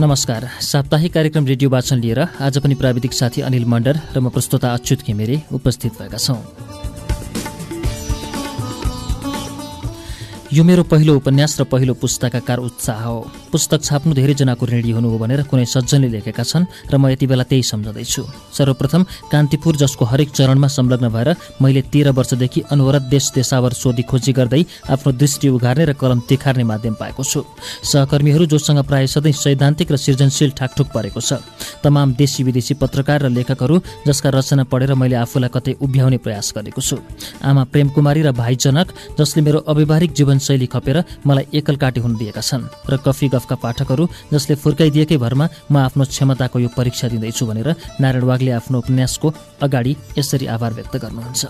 नमस्कार। साप्ताहिक कार्यक्रम रेडियो वाचन लिएर आज पनि प्राविधिक साथी अनिल मण्डर र म प्रस्तुता अच्युत घिमिरे उपस्थित भएका छौँ। यो मेरो पहिलो उपन्यास र पहिलो पुस्तकाकार उत्साह हो। पुस्तक छाप्नु धेरैजनाको ऋणी हुनु हो भनेर कुनै सज्जनले लेखेका छन् र म यति बेला त्यही सम्झँदैछु। सर्वप्रथम कान्तिपुर जसको हरेक चरणमा संलग्न भएर मैले तेह्र वर्षदेखि अनवरत देश देशावर सोधी खोजी गर्दै आफ्नो दृष्टि उघार्ने र कलम तिखार्ने माध्यम पाएको छु। सहकर्मीहरू जोसँग प्राय सधैँ सैद्धान्तिक र सृजनशील ठाकठुक परेको छ। तमाम देशी विदेशी पत्रकार र लेखकहरू जसका रचना पढेर मैले आफूलाई कतै उभ्याउने प्रयास गरेको छु। आमा प्रेमकुमारी र भाइ जनक जसले मेरो अव्यवहारिक जीवन शैली खपेर मलाई एकल काटी हुन दिएका छन् र कफी गफका पाठकहरू जसले फुर्काइदिएकै भरमा म आफ्नो क्षमताको यो परीक्षा दिँदैछु भनेर नारायण वागले आफ्नो उपन्यासको अगाडि यसरी आभार व्यक्त गर्नुहुन्छ।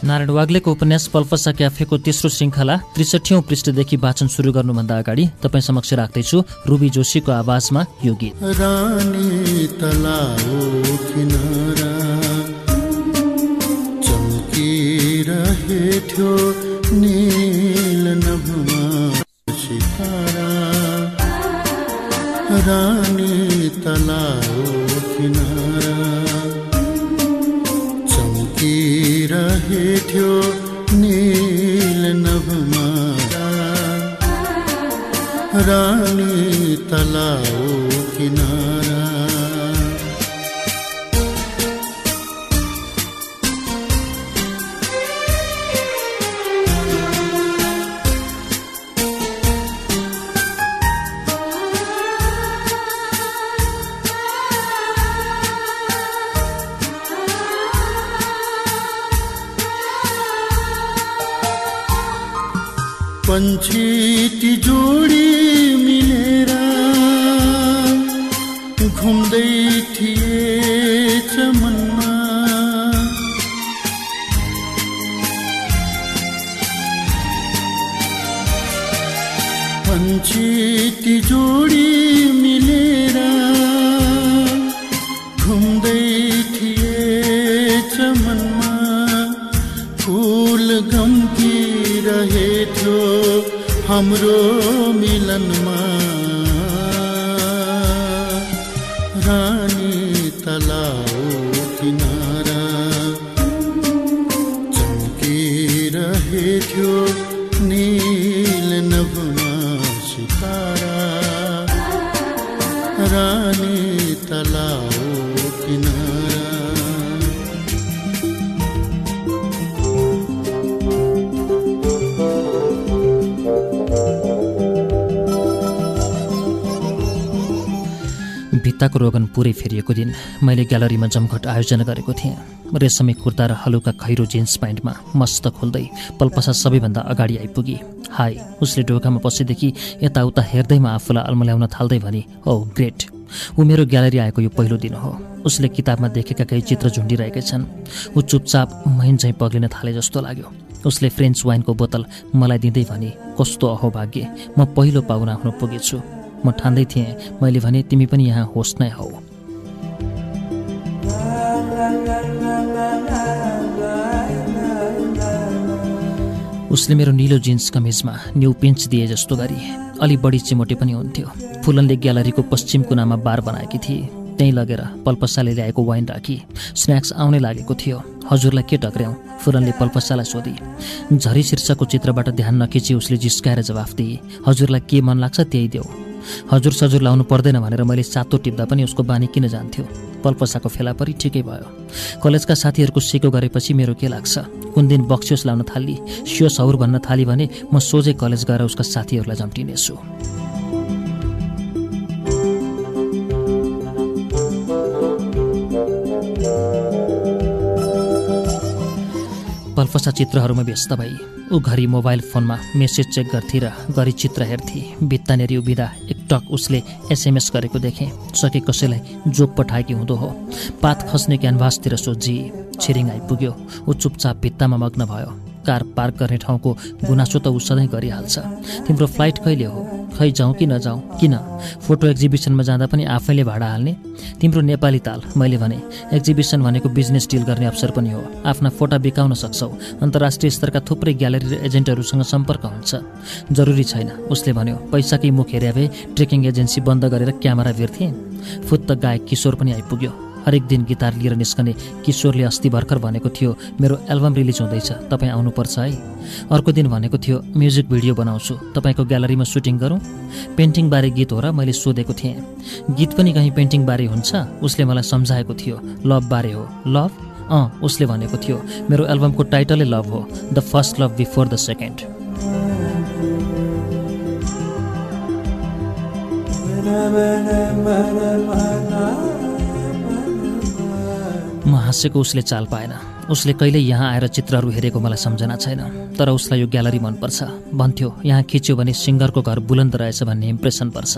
नारायण वाग्लेको उपन्यास पल्पसा क्याफेको तेस्रो श्रृङ्खला त्रिसठौँ पृष्ठदेखि वाचन सुरु गर्नुभन्दा अगाडि तपाईँ समक्ष राख्दैछु रुबी जोशीको आवाजमा यो गीत। रहेथ्यो नील नभमा सितारा रानी तलाउ किनारा। चम्किरहेथ्यो नील नभमा रानी तलाउ 春去 पुरै फेरिएको दिन मैले ग्यालरीमा जमघट आयोजना गरेको थिएँ। रेशमी कुर्ता र हलुका खैरो जिन्स प्यान्टमा मस्त खोल्दै पल्पसा सबैभन्दा अगाडि आइपुगी। हाई उसले ढोकामा पसेदेखि यताउता हेर्दैमा आफूलाई अल्मल्याउन थाल्दै भने ओ ग्रेट। ऊ मेरो ग्यालरी आएको यो पहिलो दिन हो। उसले किताबमा देखेका केही चित्र झुन्डिरहेकै छन्। ऊ चुपचाप महिन झैँ पग्लिन थाले जस्तो लाग्यो। उसले फ्रेन्च वाइनको बोतल मलाई दिँदै भने कस्तो अहोभाग्य म पहिलो पाहुना हुन पुगेछु। म ठान्दै थिएँ। मैले भने तिमी पनि यहाँ होस् नै हौ। उसले मेरो निलो जिन्स कमिजमा न्यु पिन्च दिए जस्तो गरी अलि बढी चिमोटे पनि हुन्थ्यो। फुलनले ग्यालरीको पश्चिम कुनामा बार बनाएकी थिए। त्यहीँ लगेर पल्पसाले ल्याएको वाइन राखी स्न्याक्स आउनै लागेको थियो। हजुरलाई के टक्र्याउँ? फुलनले पल्पसालाई सोधी। झरी शीर्षकको चित्रबाट ध्यान नखिची उसले जिस्काएर जवाफ दिए। हजुरलाई के मन लाग्छ त्यही देऊ। हजुर सजुर लाउनु पर्दैन भनेर मैले सातो टिप्दा पनि उसको बानी किन जान्थ्यो? पल्पसाको फेला परि ठिकै भयो। कलेजका साथीहरूको सिको गरेपछि मेरो के लाग्छ? कुन दिन बक्सियोस लाउन थाली सियोस हौर भन्न थाली भने म सोझै कलेज गएर उसका साथीहरूलाई झम्टिनेछु। पल्पसा चित्रहरूमा व्यस्त भई ऊ घरि मोबाइल फोनमा मेसेज चेक गर्थे र घरि चित्र हेर्थे। भित्तानेरि उभिँदा एकटक उसले एसएमएस गरेको देखेँ। सके कसैलाई जोक पठाएकी हुँदो हो। पात खस्ने क्यानभासतिर सोझी छिरिङ आइपुग्यो। ऊ चुपचाप भित्तामा मग्न भयो। कार पार्क गर्ने ठाउँको गुनासो त ऊ सधैँ गरिहाल्छ। तिम्रो फ्लाइट कहिले हो? खै जाउँ कि नजाउँ? किन? फोटो एक्जिबिसनमा जाँदा पनि आफैले भाडा हाल्ने? तिम्रो नेपाली ताल मैले भने एक्जिबिसन भनेको बिजनेस डिल गर्ने अवसर पनि हो। आफ्ना फोटा बिकाउन सक्छौ। अन्तर्राष्ट्रिय स्तरका थुप्रै ग्यालरी र एजेन्टहरूसँग सम्पर्क हुन्छ। जरुरी छैन उसले भन्यो। पैसाकै मुख हेरे भए ट्रेकिङ एजेन्सी बन्द गरेर क्यामेरा भिर्थे फुत्त गायक किशोर पनि आइपुग्यो। हरेक दिन गिटार लिएर निस्कने किशोरले अस्ति भर्खर भनेको थियो मेरो एल्बम रिलिज हुँदैछ तपाईँ आउनुपर्छ है। अर्को दिन भनेको थियो म्युजिक भिडियो बनाउँछु तपाईँको ग्यालरीमा सुटिङ गरौँ। पेन्टिङबारे गीत हो र मैले सोधेको थिएँ। गीत पनि कहीँ पेन्टिङबारे हुन्छ? उसले मलाई सम्झाएको थियो लभबारे हो। लभ? अँ उसले भनेको थियो मेरो एल्बमको टाइटलै लभ हो the first love before the second. म हाँसेको उसले चाल पाएन। उसले कहिल्यै यहाँ आएर चित्रहरू हेरेको मलाई सम्झना छैन। तर उसलाई यो ग्यालरी मनपर्छ। भन्थ्यो यहाँ खिच्यो भने सिङ्गरको घर बुलन्द रहेछ भन्ने इम्प्रेसन पर्छ।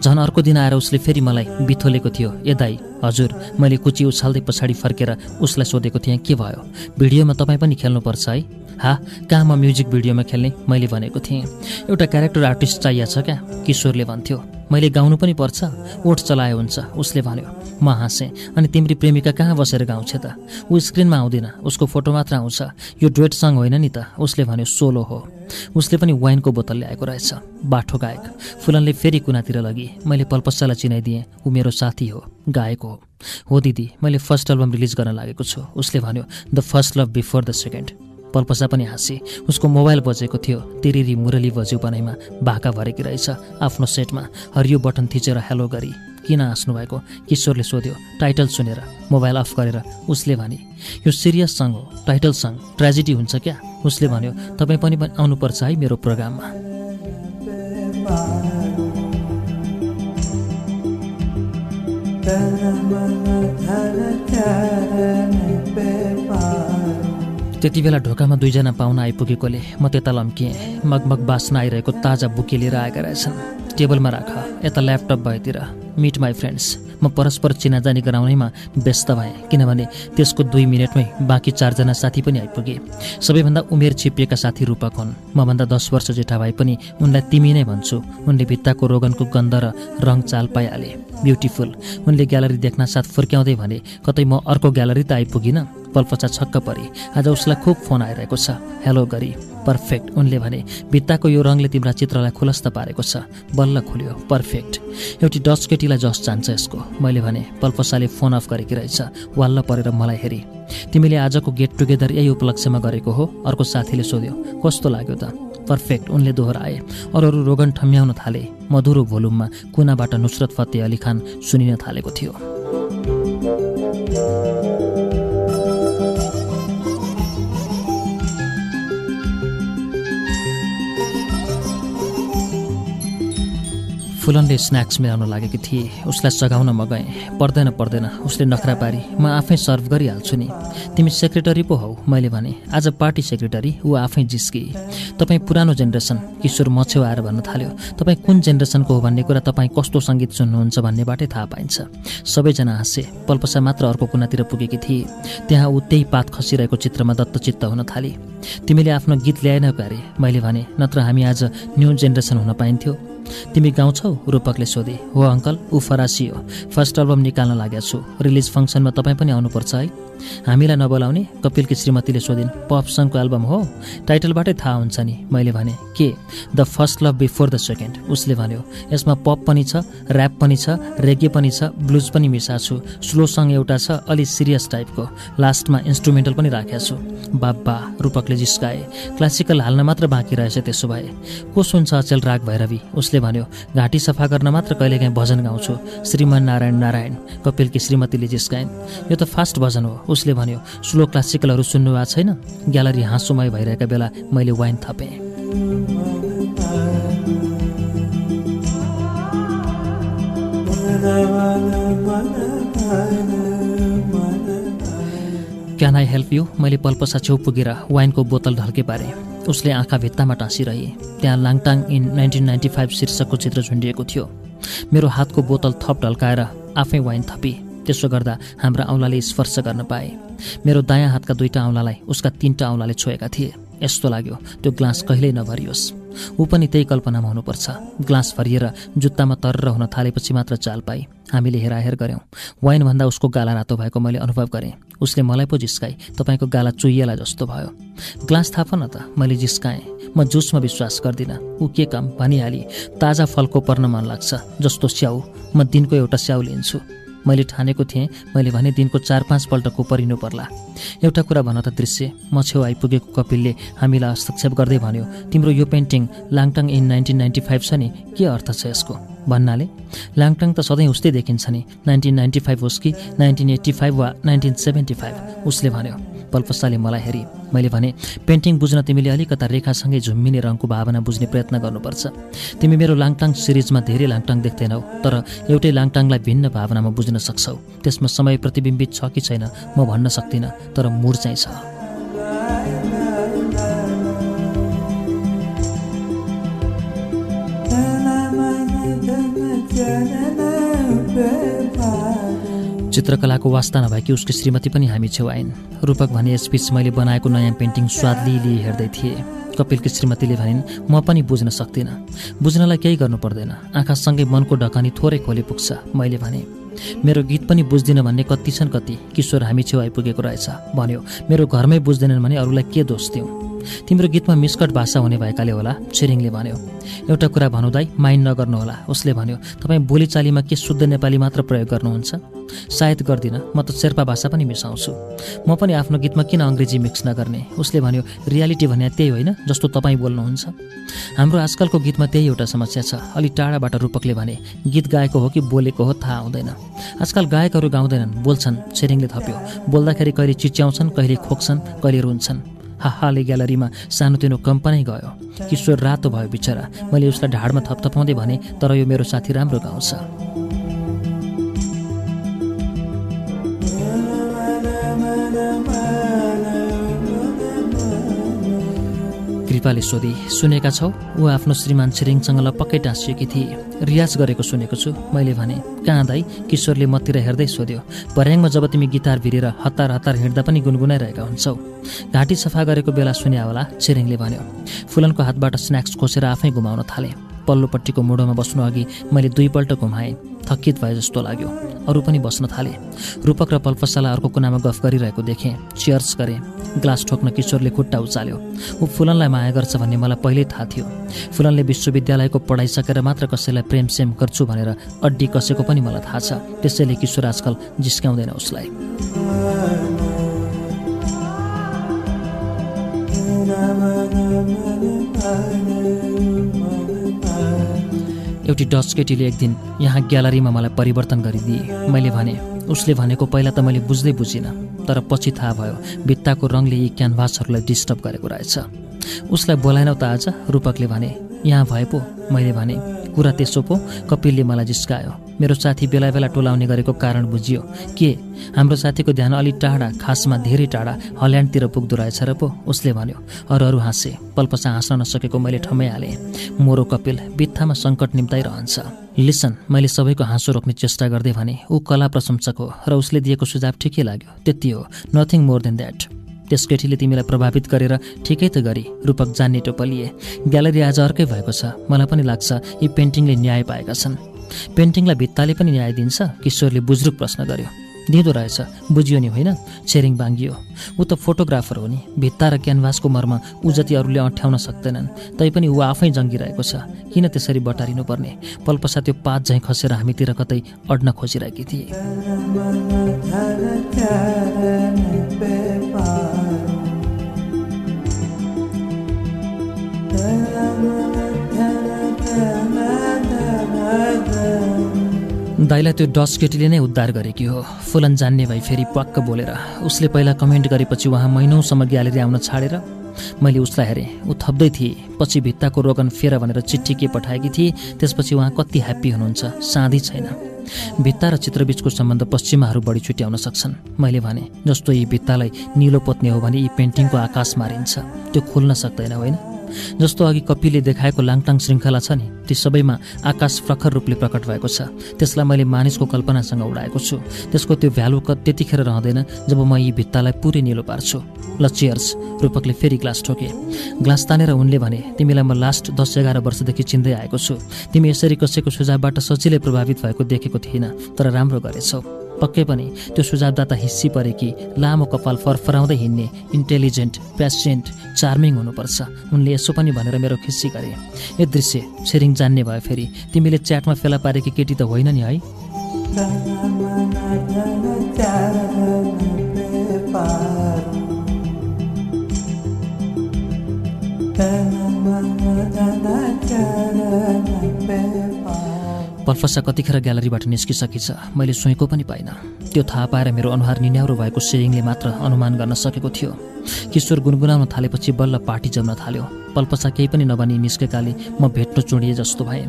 झन् अर्को दिन आएर उसले फेरि मलाई बिथोलेको थियो। ए दाई हजुर मैले कुची उछाल्दै पछाडि फर्केर उसलाई सोधेको थिएँ के भयो? भिडियोमा तपाईँ पनि खेल्नुपर्छ है? हा कहाँ म म्युजिक भिडियोमा खेल्ने? मैले भनेको थिएँ। एउटा क्यारेक्टर आर्टिस्ट चाहिएको छ क्या? किशोरले भन्थ्यो। मैले गाउनु पनि पर्छ? ओठ चलायो हुन्छ उसले भन्यो। म हाँसेँ अनि तिम्री प्रेमिका कहाँ बसेर गाउँछ त? ऊ स्क्रिनमा आउँदिन उसको फोटो मात्र आउँछ। यो डुएट सङ्ग होइन नि त उसले भन्यो सोलो हो। उसले पनि वाइनको बोतल ल्याएको रहेछ। बाठो गायक फुलनले फेरि कुनातिर लगी। मैले पल्पस्सालाई चिनाइदिएँ ऊ मेरो साथी हो गायक हो। हो दिदी मैले फर्स्ट एल्बम रिलिज गर्न लागेको छु। उसले भन्यो the first love before the second. Palpasa पनि हाँसी। उसको मोबाइल बजेको थियो तिरिरी मुरली बज्यू बनाइमा भाका भरेकी रहेछ आफ्नो सेटमा। हरियो बटन थिचेर हेलो गरी। किन हाँस्नु भएको किशोरले सोध्यो टाइटल सुनेर मोबाइल अफ गरेर उसले भने यो सिरियस सङ्ग हो टाइटल सङ्ग ट्रेजेडी हुन्छ क्या? उसले भन्यो तपाईँ पनि आउनुपर्छ है मेरो प्रोग्राममा। त्यति बेला ढोकामा दुईजना पाहुना आइपुगेकोले म त्यता लम्किएँ। मगमग बास्न आइरहेको ताजा बुके लिएर आएका रहेछन्। टेबलमा राख यता ल्यापटप भएतिर। मिट माई फ्रेन्ड्स म परस्पर चिनाजानी गराउनैमा व्यस्त भएँ किनभने त्यसको दुई मिनटमै बाँकी चारजना साथी पनि आइपुगे। सबैभन्दा उमेर छिपिएका साथी रूपक हुन्। मभन्दा दस वर्ष जेठा भए पनि उनलाई तिमी नै भन्छु। उनले भित्ताको रोगनको गन्ध र रङ चाल पाइहाले। ब्युटिफुल उनले ग्यालरी देख्न साथ फुर्क्याउँदै भने कतै म अर्को ग्यालरी त आइपुगिनँ? पल्पचा छक्क परे। आज उसलाई खुब फोन आइरहेको छ। हेलो गरी। पर्फेक्ट उनले भने भित्ताको यो रङले तिम्रा चित्रलाई खुलस्त पारेको छ। बल्ल खुल्यो। पर्फेक्ट एउटी डच केटीलाई जस जान्छ यसको। मैले भने पल्पसाले फोन अफ गरेकी रहेछ। वाल्ल परेर मलाई हेरी। तिमीले आजको गेट टुगेदर यही उपलक्ष्यमा गरेको हो। अर्को साथीले सोध्यो कस्तो लाग्यो त? पर्फेक्ट उनले दोहोऱ्याए अरू अरू रोगन ठम्याउन थाले। मधुरो भोलुममा कुनाबाट नुसरत फते अली खान सुनिन थालेको थियो। फुलनले स्न्याक्स मिलाउन लागेकी थिए। उसलाई सघाउन म गएँ। पर्दैन पर्दैन उसले नखरा पारी। म आफै सर्भ गरिहाल्छु नि। तिमी सेक्रेटरी पो हौ मैले भने। आज पार्टी सेक्रेटरी ऊ आफै जिस्की। तपाईँ पुरानो जेनेरेसन किशोर मछेउ आएर भन्न थाल्यो। तपाईँ कुन जेनेरेसनको हो भन्ने कुरा तपाईँ कस्तो सङ्गीत सुन्नुहुन्छ भन्नेबाटै थाहा पाइन्छ। सबैजना हाँसे। पल्पसा मात्र अर्को कुनातिर पुगेकी थिए। त्यहाँ ऊ त्यही पात खसिरहेको चित्रमा दत्तचित्त हुन थाले। तिमीले आफ्नो गीत ल्याएन अरे मैले भने। नत्र हामी आज न्यू जेनेरेसन हुन पाइन्थ्यो। तिमी गाउँछौ रूपकले सोधे। हो अङ्कल ऊ फरासी हो। फर्स्ट एल्बम निकाल्न लागेको छु। रिलिज फङ्सनमा तपाईँ पनि आउनुपर्छ है। हामीलाई नबोलाउने कपिलकी श्रीमतीले सोधिन् पप सङको एल्बम हो। टाइटलबाटै थाहा हुन्छ नि। मैले भने के? The first love before the second उसले भन्यो यसमा पप पनि छ ऱ्याप पनि छ रेगे पनि छ ब्लुज पनि मिसा छु। स्लो सङ एउटा छ अलि सिरियस टाइपको लास्टमा इन्स्ट्रुमेन्टल पनि राखेको छु। बाबा रूपकले जिस्काए। क्लासिकल हाल्न मात्र बाँकी रहेछ त्यसो भए। को सुन्छ अचेल राग भैरवी? उसले भन्यो घाँटी सफा गर्न मात्र कहिलेकाहीँ भजन गाउँछु। श्रीमान नारायण नारायण कपिलकी श्रीमतीले जिस्काइन् यो त फास्ट भजन हो। उसले भन्यो स्लो क्लासिकलहरू सुन्नु भएको छैन? ग्यालरी हाँसोमय भइरहेका बेला मैले वाइन थपेँ। क्यान आई हेल्प यु मैले पल्पसा छेउ पुगेर वाइनको बोतल ढल्के पारेँ। उसले आँखा भित्तामा टाँसिरहे। त्यहाँ Langtang in nineteen ninety five शीर्षकको चित्र झुन्डिएको थियो। मेरो हातको बोतल थप ढल्काएर आफै वाइन थपी। त्यसो गर्दा हाम्रा औँलाले स्पर्श गर्न पाए। मेरो दायाँ हातका दुईटा औँलालाई उसका तिनवटा औँलाले छोएका थिए। यस्तो लाग्यो त्यो ग्लास कहिल्यै नभरियोस्। ऊ पनि त्यही कल्पनामा हुनुपर्छ। ग्लास भरिएर जुत्तामा तर्र हुन थालेपछि मात्र चाल पाई हामीले हेराहेर गऱ्यौँ। वाइनभन्दा उसको गाला रातो भएको मैले अनुभव गरेँ। उसले मलाई पो जिस्काई तपाईँको गाला चुइएला जस्तो भयो। ग्लास न त मैले जिस्काएँ। म जुसमा विश्वास गर्दिनँ। ऊ के काम भनिहाली। ताजा फलको पर्न मन लाग्छ। जस्तो स्याउ। म दिनको एउटा स्याउ लिन्छु। मैले ठानेको थिएँ। मैले भने दिनको चार पाँच पल्ट कुपरिनु पर्ला। एउटा कुरा भन त दृश्य। म छेउ आइपुगेको कपिलले हामीलाई हस्तक्षेप गर्दै भन्यो तिम्रो यो painting Langtang in nineteen ninety five छ नि? के अर्थ छ यसको? भन्नाले लाङटाङ त सधैँ उस्तै देखिन्छ नि। नाइन्टिन नाइन्टी फाइभ होस् कि नाइन्टिन एट्टी फाइभ वा नाइन्टिन सेभेन्टी फाइभ उसले भन्यो। पल्पसाले मलाई हेरी। मैले भने पेन्टिङ बुझ्न तिमीले अलिकता रेखासँगै झुम्मिने रङको भावना बुझ्ने प्रयत्न गर्नुपर्छ। तिमी मेरो लाङटाङ सिरिजमा धेरै लाङटाङ देख्दैनौ तर एउटै लाङटाङलाई भिन्न भावनामा बुझ्न सक्छौ। त्यसमा समय प्रतिबिम्बित छ कि छैन म भन्न सक्दिनँ तर मुड चाहिँ छ। चित्रकलाको वास्ता नभएकी उसकी श्रीमती पनि हामी छेउ आइन्। रूपक भने यसबीच मैले बनाएको नयाँ पेन्टिङ स्वाद लिई हेर्दै थिएँ। कपिलकी श्रीमतीले भनिन् म पनि बुझ्न सक्दिनँ। बुझ्नलाई केही गर्नु पर्दैन। आँखासँगै मनको ढकानी थोरै खोले पुग्छ। मैले भने मेरो गीत पनि बुझ्दिनँ भन्ने कति छन् कति। किशोर हामी छेउ आइपुगेको रहेछ। भन्यो मेरो घरमै बुझ्दैनन् भने अरूलाई के दोष दिउँ तिम्रो गीतमा मिस्कट भाषा हुने भएकाले होला छिरिङले भन्यो। एउटा कुरा भनौँ दाई माइन्ड नगर्नुहोला उसले भन्यो तपाईँ बोलीचालीमा के शुद्ध नेपाली मात्र प्रयोग गर्नुहुन्छ? सायद गर्दिनँ म त शेर्पा भाषा पनि मिसाउँछु। म पनि आफ्नो गीतमा किन अङ्ग्रेजी मिक्स नगर्ने? उसले भन्यो रियालिटी भने त्यही होइन जस्तो तपाईँ बोल्नुहुन्छ। हाम्रो आजकलको गीतमा त्यही एउटा समस्या छ अलि टाढाबाट रूपकले भने गीत गाएको हो कि बोलेको हो थाहा हुँदैन। आजकल गायकहरू गाउँदैनन् बोल्छन् छिरिङले थप्यो। बोल्दाखेरि कहिले चिच्याउँछन् कहिले खोक्छन् कहिले रुन्छन्। हाहाले ग्यालरीमा सानोतिनो कम्पनी गयो। किशोर रातो भयो बिचरा। मैले उसलाई ढाडमा थपथपाउँदै भने तर यो मेरो साथी राम्रो गाउँछ। कृपाले सोधी सुनेका छौ? ऊ आफ्नो श्रीमान छिरिङसँग पक्कै टाँसिएकी थिए। रियाज गरेको सुनेको छु। मैले भने कहाँ दाई? किशोरले मतिर हेर्दै सोध्यो। पर्याङमा जब तिमी गिटार भिरेर हतार हतार हिँड्दा पनि गुनगुनाइरहेका हुन्छौ। घाँटी सफा गरेको बेला सुन्या होला छिरिङले भन्यो। फुलनको हातबाट स्न्याक्स खोसेर आफै घुमाउन थाले। पल्लोपट्टिको मुडोमा बस्नु अघि मैले दुईपल्ट घुमाएँ। थकित भए जस्तो लाग्यो। अरू पनि बस्न थाले। रूपक र पल्पसाला अर्को कुनामा गफ गरिरहेको देखेँ। चियर्स गरेँ। ग्लास ठोक्न किशोरले खुट्टा उचाल्यो। ऊ फुलनलाई माया गर्छ भन्ने मलाई पहिल्यै थाहा थियो। फुलनले विश्वविद्यालयको पढाइ सकेर मात्र कसैलाई प्रेम सेम गर्छु भनेर अड्डी कसेको पनि मलाई थाहा छ। त्यसैले किशोर आजकल जिस्क्याउँदैन उसलाई। एउटी डच केटीले एक दिन यहाँ ग्यालरीमा मलाई परिवर्तन गरिदिए। मैले भने उसले भनेको पहिला त मैले बुझ्दै बुझिनँ तर पछि थाहा भयो भित्ताको रङले यी क्यानभासहरूलाई डिस्टर्ब गरेको रहेछ। उसलाई बोलाएनौ त आज? रूपकले भने यहाँ भए पो? मैले भने कुरा त्यसो पो कपिलले मलाई जिस्कायो। मेरो साथी बेला बेला टोलाउने गरेको कारण बुझियो। के? हाम्रो साथीको ध्यान अलि टाढा खासमा धेरै टाढा हल्यान्डतिर पुग्दो रहेछ र पो उसले भन्यो अरू अरू हाँसे पल्पसा हाँस्न नसकेको मैले ठम्याइहालेँ मोरो कपिल बित्थामा सङ्कट निम्ताइरहन्छ। लिसन मैले सबैको हाँसो रोक्ने चेष्टा गर्दै भने ऊ कला प्रशंसक हो र उसले दिएको सुझाव ठिकै लाग्यो। त्यति हो नथिङ मोर देन द्याट त्यस केटीले तिमीलाई प्रभावित गरेर ठिकै त गरी रूपक जान्ने टोपलिए। ग्यालेरी आज अर्कै भएको छ। मलाई पनि लाग्छ यी पेन्टिङले न्याय पाएका छन्। पेन्टिङलाई भित्ताले पनि न्याय दिन्छ किशोरले बुज्रुक प्रश्न गर्यो। दिँदो रहेछ बुझियो नि होइन? छेरिङ बाङ्गियो ऊ त फोटोग्राफर हो नि। भित्ता र क्यानभासको मर्म ऊ जति अरूले अँठ्याउन सक्दैनन् तैपनि ऊ आफै जङ्गिरहेको छ। किन त्यसरी बटारिनु पर्ने पल्पसा त्यो पात झैँ खसेर हामीतिर कतै अड्न खोजिरहेकी थिए। दाइलाई त्यो डस केटीले नै उद्धार गरेकी हो। फुलन जान्ने भई फेरि पक्क बोलेर उसले पहिला कमेन्ट गरेपछि उहाँ महिनौसम्म ग्यालेरी आउन छाडेर मैले उसलाई हेरेँ। ऊ थप्दै थिएँ। पछि भित्ताको रोगन फेर भनेर चिठी के पठाएकी थिए त्यसपछि उहाँ कति ह्याप्पी हुनुहुन्छ साँधी छैन। भित्ता र चित्रबीचको सम्बन्ध पश्चिमाहरू बढी छुट्याउन सक्छन्। मैले भने जस्तो यी भित्तालाई निलो पोत्ने हो भने यी पेन्टिङको आकाश मारिन्छ। त्यो खोल्न सक्दैन होइन? जस्तो अघि कपिले देखाएको लाङटाङ श्रृङ्खला छ नि ती सबैमा आकाश प्रखर रूपले प्रकट भएको छ। त्यसलाई मैले मानिसको कल्पनासँग उडाएको छु। त्यसको त्यो भ्यालु क त्यतिखेर रहँदैन जब म यी भित्तालाई पुरै निलो पार्छु। ल चियर्स रूपकले फेरि ग्लास ठोके। ग्लास तानेर उनले भने तिमीलाई म लास्ट दस एघार वर्षदेखि चिन्दै आएको छु। तिमी यसरी कसैको सुझावबाट सजिलै प्रभावित भएको देखेको थिइनँ तर राम्रो गरेछौ। पक्कै पनि त्यो सुझावदाता हिस्सी परे कि लामो कपाल फरफराउँदै हिँड्ने इन्टेलिजेन्ट पेसेन्ट चार्मिङ हुनुपर्छ। उनले यसो पनि भनेर मेरो खिस्सी गरे। यो दृश्य छेरिङ जान्ने भयो फेरि। तिमीले च्याटमा फेला पारेकी केटी त होइन नि है? पल्फसा कतिखेर ग्यालरीबाट निस्किसकेछ मैले सुएको पनि पाइनँ। त्यो थाहा पाएर मेरो अनुहार निन्याउरो भएको सेयिङले मात्र अनुमान गर्न सकेको थियो। किशोर गुनगुनाउन थालेपछि बल्ल पार्टी जम्न थाल्यो। पल्पसा केही पनि नभनी निस्केकाले म भेट्न चुडिए जस्तो भएँ।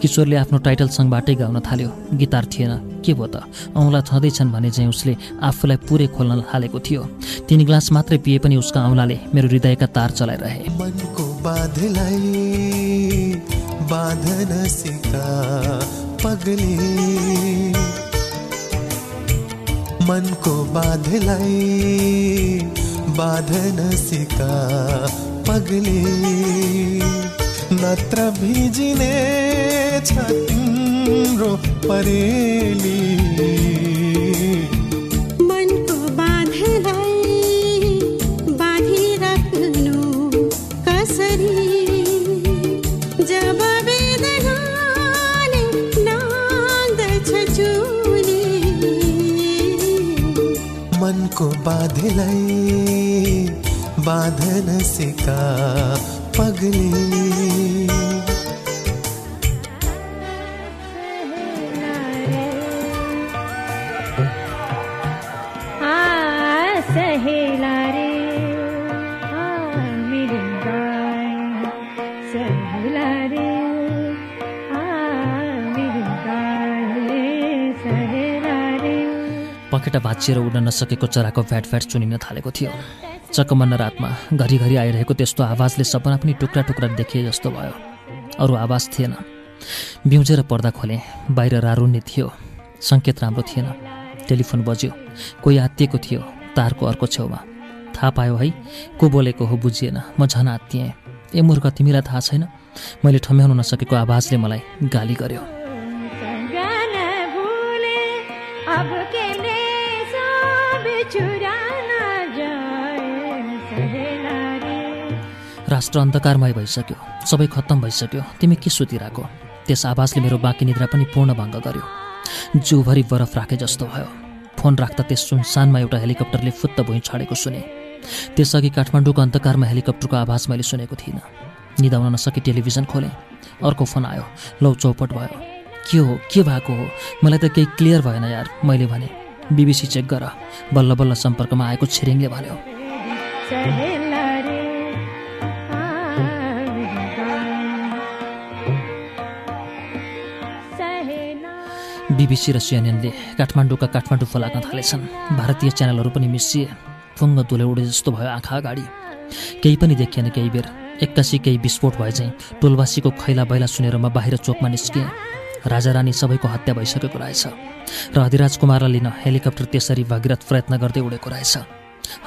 किशोरले आफ्नो टाइटल सङ्घबाटै गाउन थाल्यो। गिटार थिएन। के भयो त? औँला छँदैछन् भने चाहिँ उसले आफूलाई पुरै खोल्न थालेको थियो। तिन ग्लास मात्रै पिए पनि उसका औँलाले मेरो हृदयका तार चलाइरहे। बाधन सिका पगली। मनको बाधलाई बाधन सिका पगली। नत्र भिजिने छ तिम्रो परेली। मनको बाधलाई बाधन सिका पगली पखेटा भाँचिएर उड्न नसकेको चराको फ्याट फ्याट चुनिन थालेको थियो। चकमन्न रातमा घरिघरि आइरहेको त्यस्तो आवाजले सपना पनि टुक्रा टुक्रा देखिए जस्तो भयो। अरू आवाज थिएन। बिउजेर पर्दा खोलेँ बाहिर रारुन्ने थियो। सङ्केत राम्रो थिएन। टेलिफोन बज्यो। कोही आत्तिएको थियो तारको अर्को छेउमा। थाहा पायो है को बोलेको हो बुझिएन। म झन् आत्तिएँ। ए मूर्ख तिमीलाई थाहा छैन? मैले ठम्याउन नसकेको आवाजले मलाई गाली गर्यो। राष्ट्र अन्धकारमय भइसक्यो। सबै खत्तम भइसक्यो। तिमी के सुतिरहेको? त्यस आवाजले मेरो बाँकी निद्रा पनि पूर्ण भङ्ग गर्यो। जिउभरि बरफ राखे जस्तो भयो। फोन राख्दा त्यस सुनसानमा एउटा हेलिकप्टरले फुत्त भुइँ छाडेको सुने। त्यसअघि काठमाडौँको अन्धकारमा हेलिकप्टरको आवाज मैले सुनेको थिइनँ। निदाउन नसकी टेलिभिजन खोलेँ। अर्को फोन आयो। लौ चौपट भयो। के हो? के भएको हो? मलाई त केही क्लियर भएन यार मैले भने। बिबिसी चेक गर। बल्ल बल्ल सम्पर्कमा आएको छिरिङले भन्यो। बिबिसी र सिएनएनले काठमाडौँका काठमाडौँ फलाक्न थालेछन् भारतीय च्यानलहरू पनि मिसिए फुङ्ग दुले उडे जस्तो भयो आँखा अगाडि। केही पनि देखिएन केही बेर। एक्कासी केही विस्फोट भए चाहिँ टोलवासीको खैला बैला सुनेर म बाहिर चोकमा निस्किएँ। राजा रानी सबैको हत्या भइसकेको रहेछ। र अधिराज कुमारलाई लिन हेलिकप्टर त्यसरी भगीरथ प्रयत्न गर्दै उडेको रहेछ।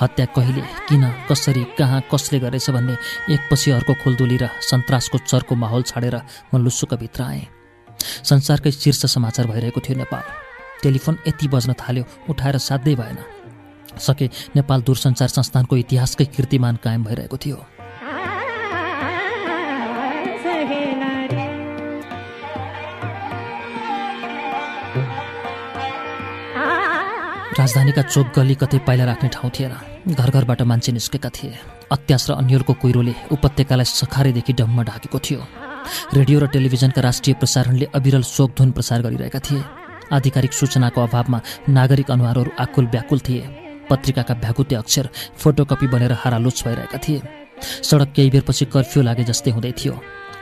हत्या कहिले किन कसरी कहाँ कसले गरेछ भन्ने एकपछि अर्को खुल्दुली र सन्तासको चर्को माहौल छाडेर म लुसुक भित्र आएँ। संसारकै शीर्ष समाचार भइरहेको थियो नेपाल। टेलिफोन यति बज्न थाल्यो उठाएर साध्यै भएन। सके नेपाल दूरसञ्चार संस्थानको इतिहासकै कीर्तिमान कायम भइरहेको थियो। राजधानीका चोक गली कतै पाइला राख्ने ठाउँ थिएन। घर घरबाट मान्छे निस्केका थिए। अत्यास र अन्यलको कुहिरोले उपत्यकालाई सखारेदेखि डम्म ढाकेको थियो। रेडियो र टेलिभिजनका राष्ट्रिय प्रसारणले अविरल शोकधुन प्रसार गरिरहेका थिए। आधिकारिक सूचनाको अभावमा नागरिक अनुहारहरू आकुल व्याकुल थिए। पत्रिकाका भ्याकुते अक्षर फोटोकपी बनेर हारालुच भइरहेका थिए। सडक केही बेरपछि कर्फ्यू लागे जस्तै हुँदै थियो।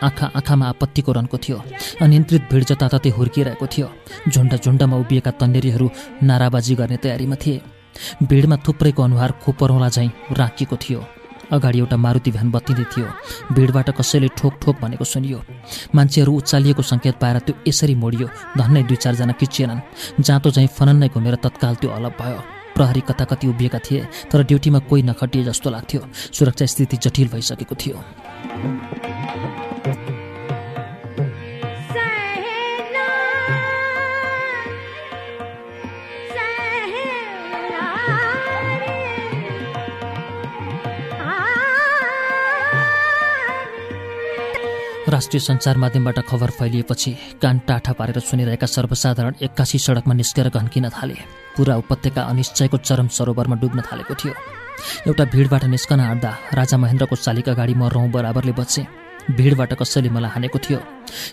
आँखा आँखामा आपत्तिको रनको थियो। अनियन्त्रित भिड जताततै हुर्किरहेको थियो। झुन्ड झुन्डमा उभिएका तन्नेरीहरू नाराबाजी गर्ने तयारीमा थिए। भिडमा थुप्रैको अनुहार खोपरौँला झैँ राखिएको थियो। अगाडि एउटा मारुति भ्यान बत्तिँदै थियो। भिडबाट कसैले ठोक ठोक भनेको सुनियो। मान्छेहरू उचालिएको सङ्केत पाएर त्यो यसरी मोडियो धन्नै दुई चारजना किचिएनन् जाँतो झैँ फनन्नै घुमेर तत्काल त्यो अलग भयो। प्रहरी कता कति उभिएका थिए तर ड्युटीमा कोही नखटिए जस्तो लाग्थ्यो। सुरक्षा स्थिति जटिल भइसकेको थियो। राष्ट्रिय सञ्चार माध्यमबाट खबर फैलिएपछि कान टाठा पारेर सुनिरहेका सर्वसाधारण एक्कासी सडकमा निस्केर घन्किन थाले। पुरा उपत्यका अनिश्चयको चरम सरोवरमा डुब्न थालेको थियो। एउटा भिडबाट निस्कन आँट्दा राजा महेन्द्रको शालिका गाडी म रौँ बराबरले बचेँ। भिडबाट कसैले मलाई हानेको थियो।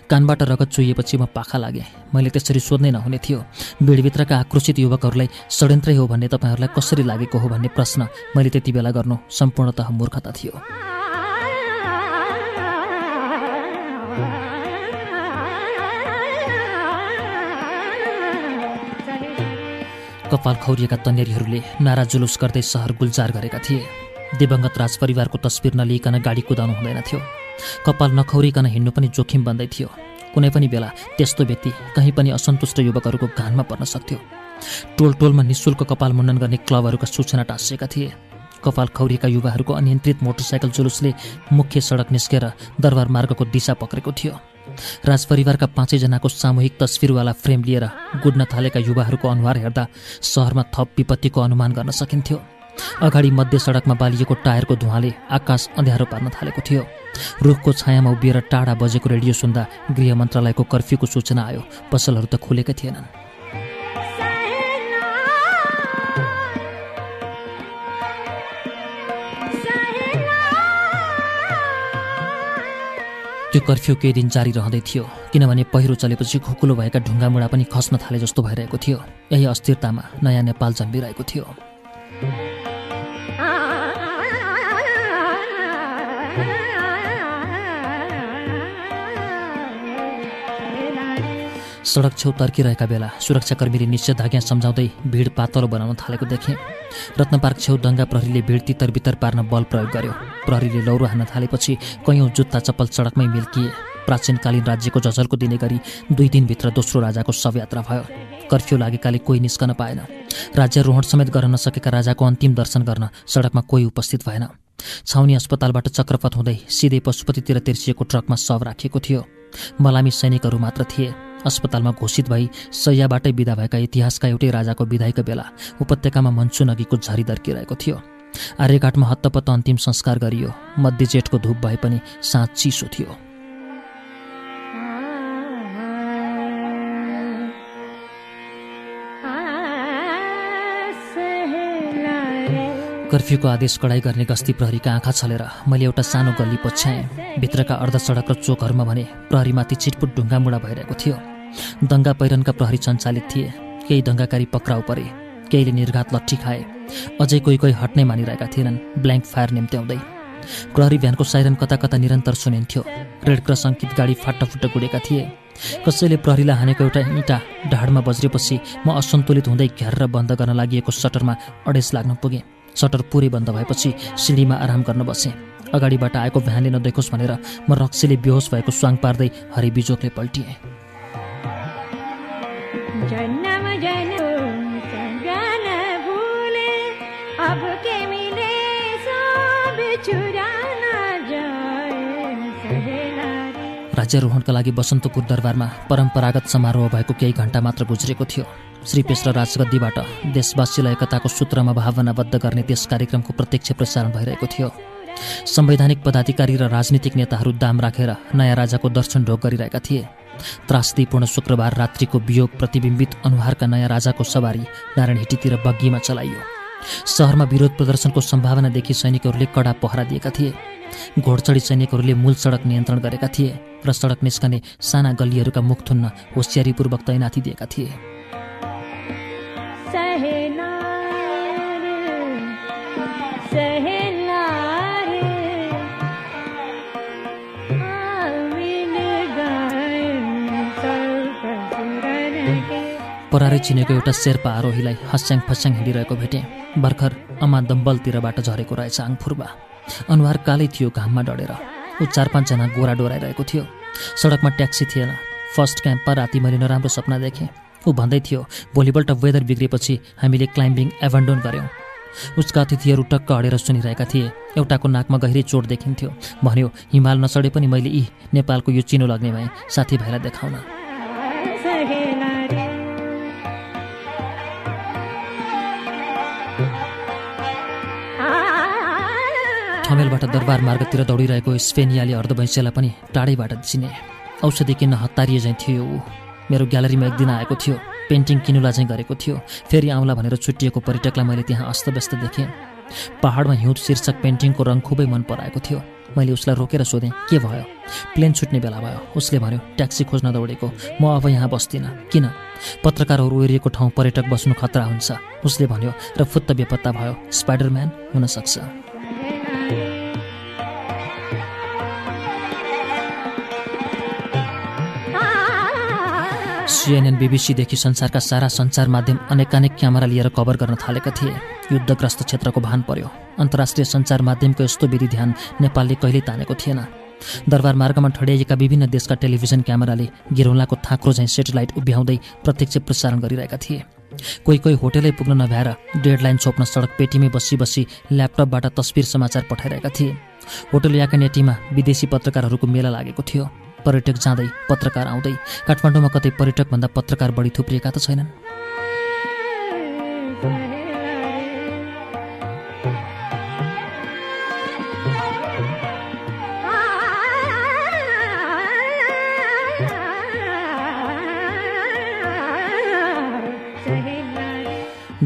कानबाट रगत चुहिएपछि म पाखा लागेँ। मैले त्यसरी सोध्नै नहुने थियो भिडभित्रका आक्रोशित युवकहरूलाई षड्यन्त्रै हो भन्ने तपाईँहरूलाई कसरी लागेको हो? भन्ने प्रश्न मैले त्यति बेला गर्नु सम्पूर्णतः मूर्खता थियो। कपाल खौरिएका तन्नेरीहरूले नारा जुलुस गर्दै सहर गुल्जार गरेका थिए। दिवंगत राजपरिवारको तस्बिर नलिइकन गाडी कुदाउनु हुँदैन थियो। कपाल नखौरिकन हिँड्नु पनि जोखिम बन्दै थियो। कुनै पनि बेला त्यस्तो व्यक्ति कहीँ पनि असन्तुष्ट युवकहरूको घानमा पर्न सक्थ्यो। टोल टोलमा निशुल्क कपाल मुण्डन गर्ने क्लबहरूका सूचना टाँसिएका थिए। कपाल खौरिएका युवाहरूको अनियन्त्रित मोटरसाइकल जुलुसले मुख्य सडक निस्केर दरबार मार्गको दिशा पक्रेको थियो। राजपरिवारका पाँचैजनाको सामूहिक तस्विरवाला फ्रेम लिएर गुड्न थालेका युवाहरूको अनुहार हेर्दा सहरमा थप विपत्तिको अनुमान गर्न सकिन्थ्यो। अगाडि मध्य सडकमा बालिएको टायरको धुवाँले आकाश अँध्यारो पार्न थालेको थियो। रुखको छायामा उभिएर टाढा बजेको रेडियो सुन्दा गृह मन्त्रालयको कर्फ्यूको सूचना आयो। पसलहरू त खुलेकै थिएनन्। त्यो कर्फ्यू केही दिन जारी रहँदै थियो किनभने पहिरो चलेपछि खुकुलो भएका ढुङ्गामुढा पनि खस्न थाले जस्तो भइरहेको थियो। यही अस्थिरतामा नयाँ नेपाल जन्मिरहेको थियो। सडक छेउ तर्किरहेका बेला सुरक्षाकर्मीले निषेधाज्ञा सम्झाउँदै भिड पातलो बनाउन थालेको देखेँ। रत्न पार्क छेउ दङ्गा प्रहरीले भिड तितर बितर पार्न बल प्रयोग गर्यो। प्रहरीले लौरो हान्न थालेपछि कैयौँ जुत्ता चप्पल सडकमै मिल्किए। प्राचीनकालीन राज्यको झझल्को दिने गरी दुई दिनभित्र दोस्रो राजाको शवयात्रा भयो। कर्फ्यू लागेकाले कोही निस्कन पाएन। राज्यारोहण समेत गर्न नसकेका राजाको अन्तिम दर्शन गर्न सडकमा कोही उपस्थित भएन। छाउनी अस्पतालबाट चक्रपथ हुँदै सिधै पशुपतितिर तिर्सिएको ट्रकमा शव राखिएको थियो। मलामी सैनिकहरू मात्र थिए। अस्पतालमा घोषित भई सैयाबाटै विदा भएका इतिहासका एउटै राजाको विदाईको बेला उपत्यकामा मनसुन अघिको झरी दर्किरहेको थियो। आर्यघाटमा हत्तपत्त अन्तिम संस्कार गरियो। मध्य जेठको धुप भए पनि साँझ चिसो थियो। कर्फ्यूको आदेश कडाई गर्ने गस्ती प्रहरीका आँखा छलेर मैले एउटा सानो गल्ली पछ्याएँ। भित्रका अर्ध सडक र चोकहरूमा भने प्रहरीमाथि चिटपुट ढुङ्गामुढा भइरहेको थियो। दङ्गा पहिरनका प्रहरी सञ्चालित थिए। केही दङ्गाकारी पक्राउ परे। केहीले निर्घात लट्ठी खाए। अझै कोही कोही हट्नै मानिरहेका थिएनन्। ब्ल्याङ्क फायर निम्त्याउँदै। प्रहरी भ्यानको साइरन कता कता निरन्तर सुनिन्थ्यो। रेड क्रस अङ्कित गाडी फाटाफुट्टा गुडेका थिए। कसैले प्रहरीलाई हानेको एउटा इँटा ढाडमा बज्रेपछि म असन्तुलित हुँदै घ्यारेर बन्द गर्न लागि सटरमा अडेस लाग्न पुगेँ। सटर पुरै बन्द भएपछि सिँढीमा आराम गर्न बसेँ। अगाडिबाट आएको भ्यानले नदेखोस् भनेर म रक्सीले बेहोस भएको स्वाङ पार्दै हरिबिजोकले पल्टिएँ। जन्म संगन भूले अब के मिले सब चुराना राज्यारोहणका लागि बसन्तपुर दरबारमा परम्परागत समारोह भएको केही घण्टा मात्र गुज्रेको थियो। श्रीपेश र राजगद्दीबाट देशवासीलाई एकताको सूत्रमा भावनाबद्ध गर्ने त्यस कार्यक्रमको प्रत्यक्ष प्रसारण भइरहेको थियो। संवैधानिक पदाधिकारी र राजनीतिक नेताहरू दाम राखेर नयाँ राजाको दर्शन ढोक गरिरहेका थिए। त्रासदीपूर्ण शुक्रबार रात्रिको वियोग प्रतिबिम्बित अनुहारका नयाँ राजाको सवारी नारायण हिटीतिर बग्गीमा चलाइयो। सहरमा विरोध प्रदर्शनको सम्भावना देखि सैनिकहरूले कडा पहरा दिएका थिए। घोडचडी सैनिकहरूले मूल सडक नियन्त्रण गरेका थिए र सडक निस्कने साना गल्लीहरूका मुख थुन्न होसियारीपूर्वक तैनाथी दिएका थिए। परारै चिनेको एउटा शेर्पा आरोहीलाई हस्याङ फस्याङ हिँडिरहेको भेटेँ। भर्खर अमा दम्बलतिरबाट झरेको रहेछ आङफुर्बा। अनुहार कालै थियो घाममा डढेर। ऊ चार पाँचजना गोरा डोराइरहेको थियो। सडकमा ट्याक्सी थिएन। फर्स्ट क्याम्पमा राति मैले नराम्रो सपना देखेँ। ऊ भन्दै थियो भोलिपल्ट वेदर बिग्रेपछि हामीले क्लाइम्बिङ एभन्डोन गऱ्यौँ। उसका अतिथिहरू टक्क अडेर सुनिरहेका थिए। एउटाको नाकमा गहिरै चोट देखिन्थ्यो। भन्यो हिमाल नचढे पनि मैले यी नेपालको यो चिनो लाग्ने भएँ साथीभाइलाई देखाउन। ठमेलबाट दरबार मार्गतिर दौडिरहेको स्पेनियाली अर्धवैँसेलाई पनि टाढैबाट चिने औषधि किन्न हतारिए झैँ थियो। ऊ मेरो ग्यालरीमा एक दिन आएको थियो पेन्टिङ किनुला चाहिँ गरेको थियो फेरि आउँला भनेर छुट्टिएको पर्यटकलाई मैले त्यहाँ अस्तव्यस्त देखेँ। पहाडमा हिउँद शीर्षक पेन्टिङको रङ खुबै मन पराएको थियो। मैले उसलाई रोकेर सोधेँ के भयो? प्लेन छुट्ने बेला भयो? उसले भन्यो ट्याक्सी खोज्न दौडेको। म अब यहाँ बस्दिनँ। किन? पत्रकारहरू ओरिएको ठाउँ पर्यटक बस्नु खतरा हुन्छ। उसले भन्यो र फुत्त बेपत्ता भयो। स्पाइडरम्यान हुनसक्छ। सिएनएन बिबिसीदेखि संसारका सारा सञ्चार माध्यम अनेकानेक क्यामेरा लिएर कभर गर्न थालेका थिए। युद्धग्रस्त क्षेत्रको भान पर्यो। अन्तर्राष्ट्रिय सञ्चार माध्यमको यस्तो विधि ध्यान नेपालले कहिल्यै तानेको थिएन। दरबार मार्गमा ठड्याइएका विभिन्न देशका टेलिभिजन क्यामेराले गिरौलाको थाक्रो झैँ सेटेलाइट उभ्याउँदै प्रत्यक्ष प्रसारण गरिरहेका थिए। कोही कोही होटेलै पुग्न नभ्याएर डेडलाइन छोप्न सडक पेटीमै बसी बसी ल्यापटपबाट तस्बिर समाचार पठाइरहेका थिए। होटल याकनेटीमा विदेशी पत्रकारहरूको मेला लागेको थियो। पर्यटक जाँदै पत्रकार आउँदै काठमाडौँमा कतै पर्यटकभन्दा पत्रकार बढी थुप्रिएका त छैनन्।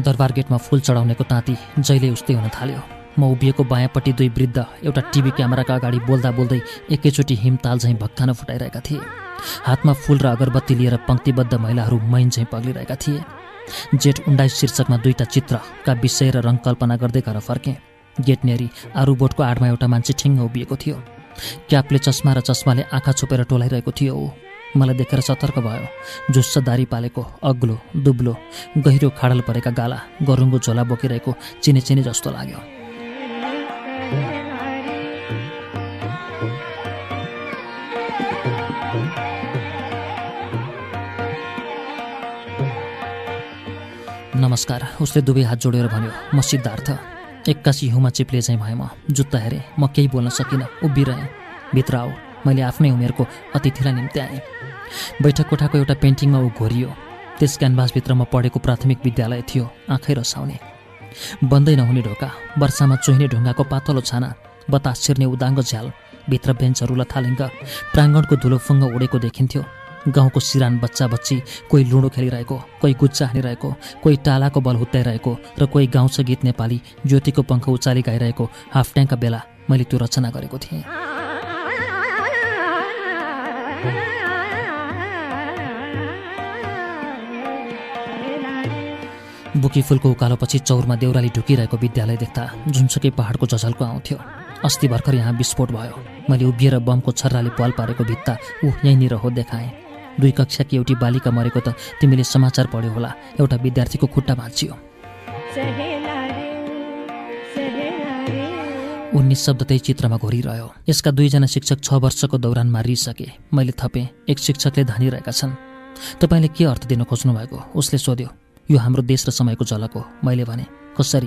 दरबार गेटमा फुल चढाउनेको ताती जहिले उस्तै हुन थाल्यो। म उभिएको बायाँपट्टि दुई वृद्ध एउटा टिभी क्यामेराका अगाडि बोल्दा बोल्दै एकैचोटि हिमताल झैँ भक्कान फुटाइरहेका थिए। हातमा फुल र अगरबत्ती लिएर पङ्क्तिबद्ध महिलाहरू मैन झैँ पग्लिरहेका थिए। जेठ उन्नाइस शीर्षकमा दुईटा चित्रका विषय र रङ कल्पना गर्दै घर फर्केँ। गेट नेरी आरू बोटको आडमा एउटा मान्छे ठिङ्ग उभिएको थियो। क्यापले चस्मा र चस्माले आँखा छोपेर टोलाइरहेको थियो। ऊ मलाई देखेर सतर्क भयो। झुस्स दारी पालेको अग्लो दुब्लो गहिरो खाडल परेका गाला गरुङ्गो झोला बोकिरहेको चिने चिने जस्तो लाग्यो। नमस्कार। उसले दुवै हात जोडेर भन्यो म सिद्धार्थ। एक्कासी हिउँमा चिप्ले चाहिँ भएँ म। जुत्ता हेरेँ म केही बोल्न सकिनँ। उभिरहेँ। भित्र आऊ। मैले आफ्नै उमेरको अतिथिलाई निम्ति आएँ बैठक कोठाको एउटा पेन्टिङमा ऊ घोरियो। त्यस क्यानभासभित्र म पढेको प्राथमिक विद्यालय थियो। आँखै रसाउने। बन्दै नहुने ढोका वर्षामा चुहिने ढुङ्गाको पातलो छाना बतास छिर्ने उदाङ्गो झ्याल भित्र बेन्चहरू लथालिङ्ग प्राङ्गणको धुलो फुङ्ग उडेको देखिन्थ्यो। गाउँको सिरान बच्चा बच्ची कोही लुडो खेलिरहेको कोही गुच्चा हानिरहेको कोही टालाको बल हुत्याइरहेको र कोही गाउँछ गीत नेपाली ज्योतिको पङ्ख उचाली गाइरहेको हाफ ट्याङ्कका बेला मैले त्यो रचना गरेको थिएँ। बुकी फुलको उकालोपछि चौरमा देउराली ढुकिरहेको विद्यालय देख्दा जुनसुकै पहाडको झझल्को आउँथ्यो अस्ति भर्खर यहाँ विस्फोट भयो। मैले उभिएर बमको छर्राले पाल पारेको भित्ता ऊ यहीँनिर हो देखाएँ। दुई कक्षाकी एउटी बालिका मरेको त तिमीले समाचार पढ्यो होला। एउटा विद्यार्थीको खुट्टा भाँचियो। उन्नी शब्द त्यही चित्रमा घोरिरह्यो। यसका दुईजना शिक्षक छ वर्षको दौरान मारिसके। मैले थपेँ। एक शिक्षकले धानिरहेका छन्। तपाईँले के अर्थ दिन खोज्नु भएको उसले सोध्यो। यो हाम्रो देश र समयको झलक हो। मैले भने कसरी?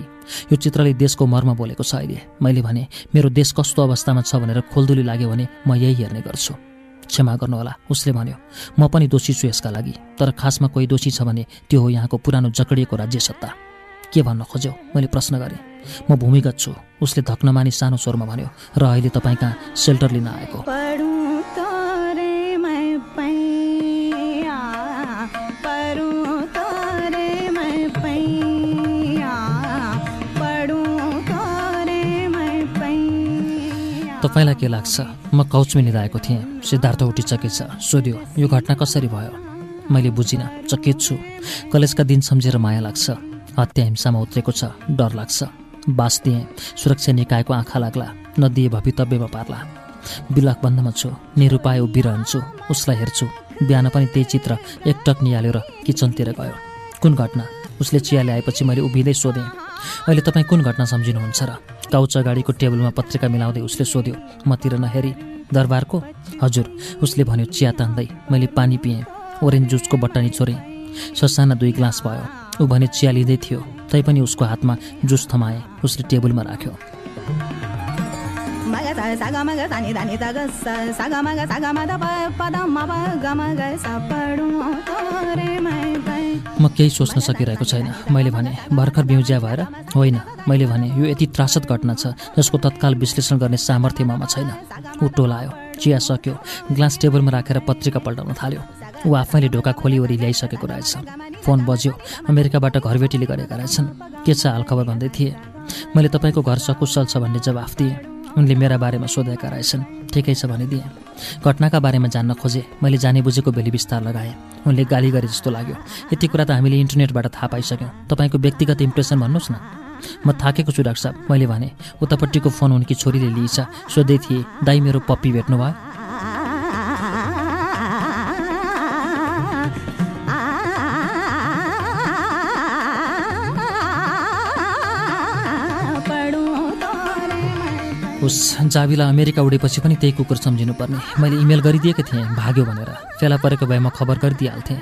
यो चित्रले देशको मर्म बोलेको छ अहिले। मैले भने मेरो देश कस्तो अवस्थामा छ भनेर खोल्दुली लाग्यो भने म यही हेर्ने गर्छु। क्षमा गर्नुहोला उसले भन्यो म पनि दोषी छु यसका लागि तर खासमा कोही दोषी छ भने त्यो हो यहाँको पुरानो जकडिएको राज्य सत्ता। के भन्न खोज्यौ? मैले प्रश्न गरेँ। म भूमिगत छु उसले धक्न सानो स्वरमा भन्यो र अहिले तपाईँ कहाँ सेल्टर लिन आएको? तपाईँलाई के लाग्छ? म कौचमा निधाएको थिएँ। सिद्धार्थ उठी चकित छ सोध्यो यो घटना कसरी भयो? मैले बुझिनँ चकित छु। कलेजका दिन सम्झेर माया लाग्छ। हत्या हिंसामा उत्रेको छ डर लाग्छ। बास दिएँ सुरक्षा निकायको आँखा लाग्ला नदिए भवितव्यमा पार्ला। बिलकबन्धमा छु निरुपाय उभिरहन्छु उसलाई हेर्छु। बिहान पनि त्यही चित्र एकटक निहालेर किचनतिर गयो। कुन घटना? उसले चिया ल्याएपछि मैले उभिँदै सोधेँ अहिले तपाईँ कुन घटना सम्झिनुहुन्छ र काउच अगाडिको टेबलमा पत्रिका मिलाउँदै उसले सोध्यो मतिर नहेरी दरबारको? हजुर उसले भन्यो चिया तान्दै मैले पानी पिएँ ओरेन्ज जुसको बट्टानी छोरेँ ससाना दुई ग्लास भयो। ऊ भने चिया लिँदै थियो तैपनि उसको हातमा जुस थमाए उसले टेबलमा राख्यो। म म केही सोच्न सकिरहेको छैन। मैले भने भर्खर बिउज्या भएर होइन मैले भने यो यति त्रासद घटना छ जसको तत्काल विश्लेषण गर्ने सामर्थ्य ममा छैन। ऊ टोलायो चिया सक्यो ग्लास टेबलमा राखेर पत्रिका पल्टाउन थाल्यो। ऊ आफैले ढोका खोलिवरी ल्याइसकेको रहेछ। फोन बज्यो अमेरिकाबाट घरबेटीले गरेका रहेछन्। के छ हालखबर भन्दै थिए। मैले तपाईँको घर सकुशल छ भन्ने जवाफ दिएँ। उनले मेरा बारेमा सोधेका रहेछन्। ठिकै छ भनिदिएँ। घटनाका बारेमा जान्न खोजे। मैले जाने बुझेको बेली विस्तार लगाएँ। उनले गाली गरे जस्तो लाग्यो। यति कुरा त हामीले इन्टरनेटबाट थाहा पाइसक्यौँ। तपाईँको व्यक्तिगत इम्प्रेसन भन्नुहोस् न। म थाकेको छु डाक्टर साहब। मैले भने उतापट्टिको फोन उनकी छोरीले लिएछ सोध्दै थिएँ दाई मेरो पप्पी भेट्नु उस जाविला अमेरिका उडेपछि पनि त्यही कुकुर सम्झिनुपर्ने। मैले इमेल गरिदिएको थिएँ भाग्यो भनेर। फेला परेको भए म खबर गरिदिइहाल्थेँ।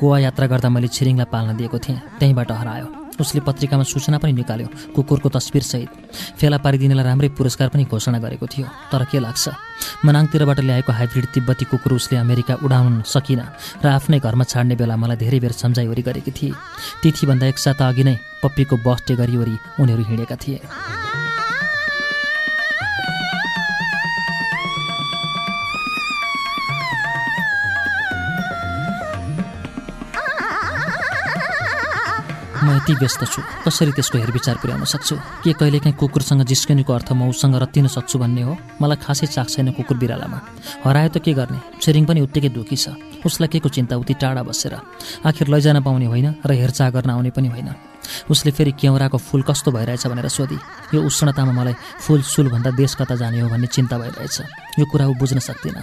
गोवा यात्रा गर्दा मैले छिरिङलाई पाल्न दिएको थिएँ। त्यहीँबाट हरायो। उसले पत्रिकामा सूचना पनि निकाल्यो कुकुरको तस्बिरसहित फेला पारिदिनेलाई राम्रै पुरस्कार पनि घोषणा गरेको थियो। तर के लाग्छ? मनाङतिरबाट ल्याएको हाइब्रिड तिब्बती कुकुर उसले अमेरिका उडाउन सकिन र आफ्नै घरमा छाड्ने बेला मलाई धेरै बेर सम्झाइवरी गरेकी थिए। तिथिभन्दा एक साता अघि नै पप्पीको बस्टे गरिवरी उनीहरू हिँडेका थिए। म यति व्यस्त छु। कसरी त्यसको हेरविचार पुर्याउन सक्छु? के कहिलेकाहीँ कुकुरसँग जिस्कनुको अर्थ म उसँग रत्तिन सक्छु भन्ने हो? मलाई खासै चाख छैन कुकुर बिरालामा। हरायो त के गर्ने? छिरिङ पनि उत्तिकै दुःखी छ। उसलाई के को चिन्ता? उति टाढा बसेर। आखिर लैजान पाउने होइन र हेरचाह गर्न आउने पनि होइन। उसले फेरि केौराको फुल कस्तो भइरहेछ भनेर सोधी। यो उष्णतामा मलाई फुल सुलभन्दा देश कता जाने हो भन्ने चिन्ता भइरहेछ। यो कुरा ऊ बुझ्न सक्दिन।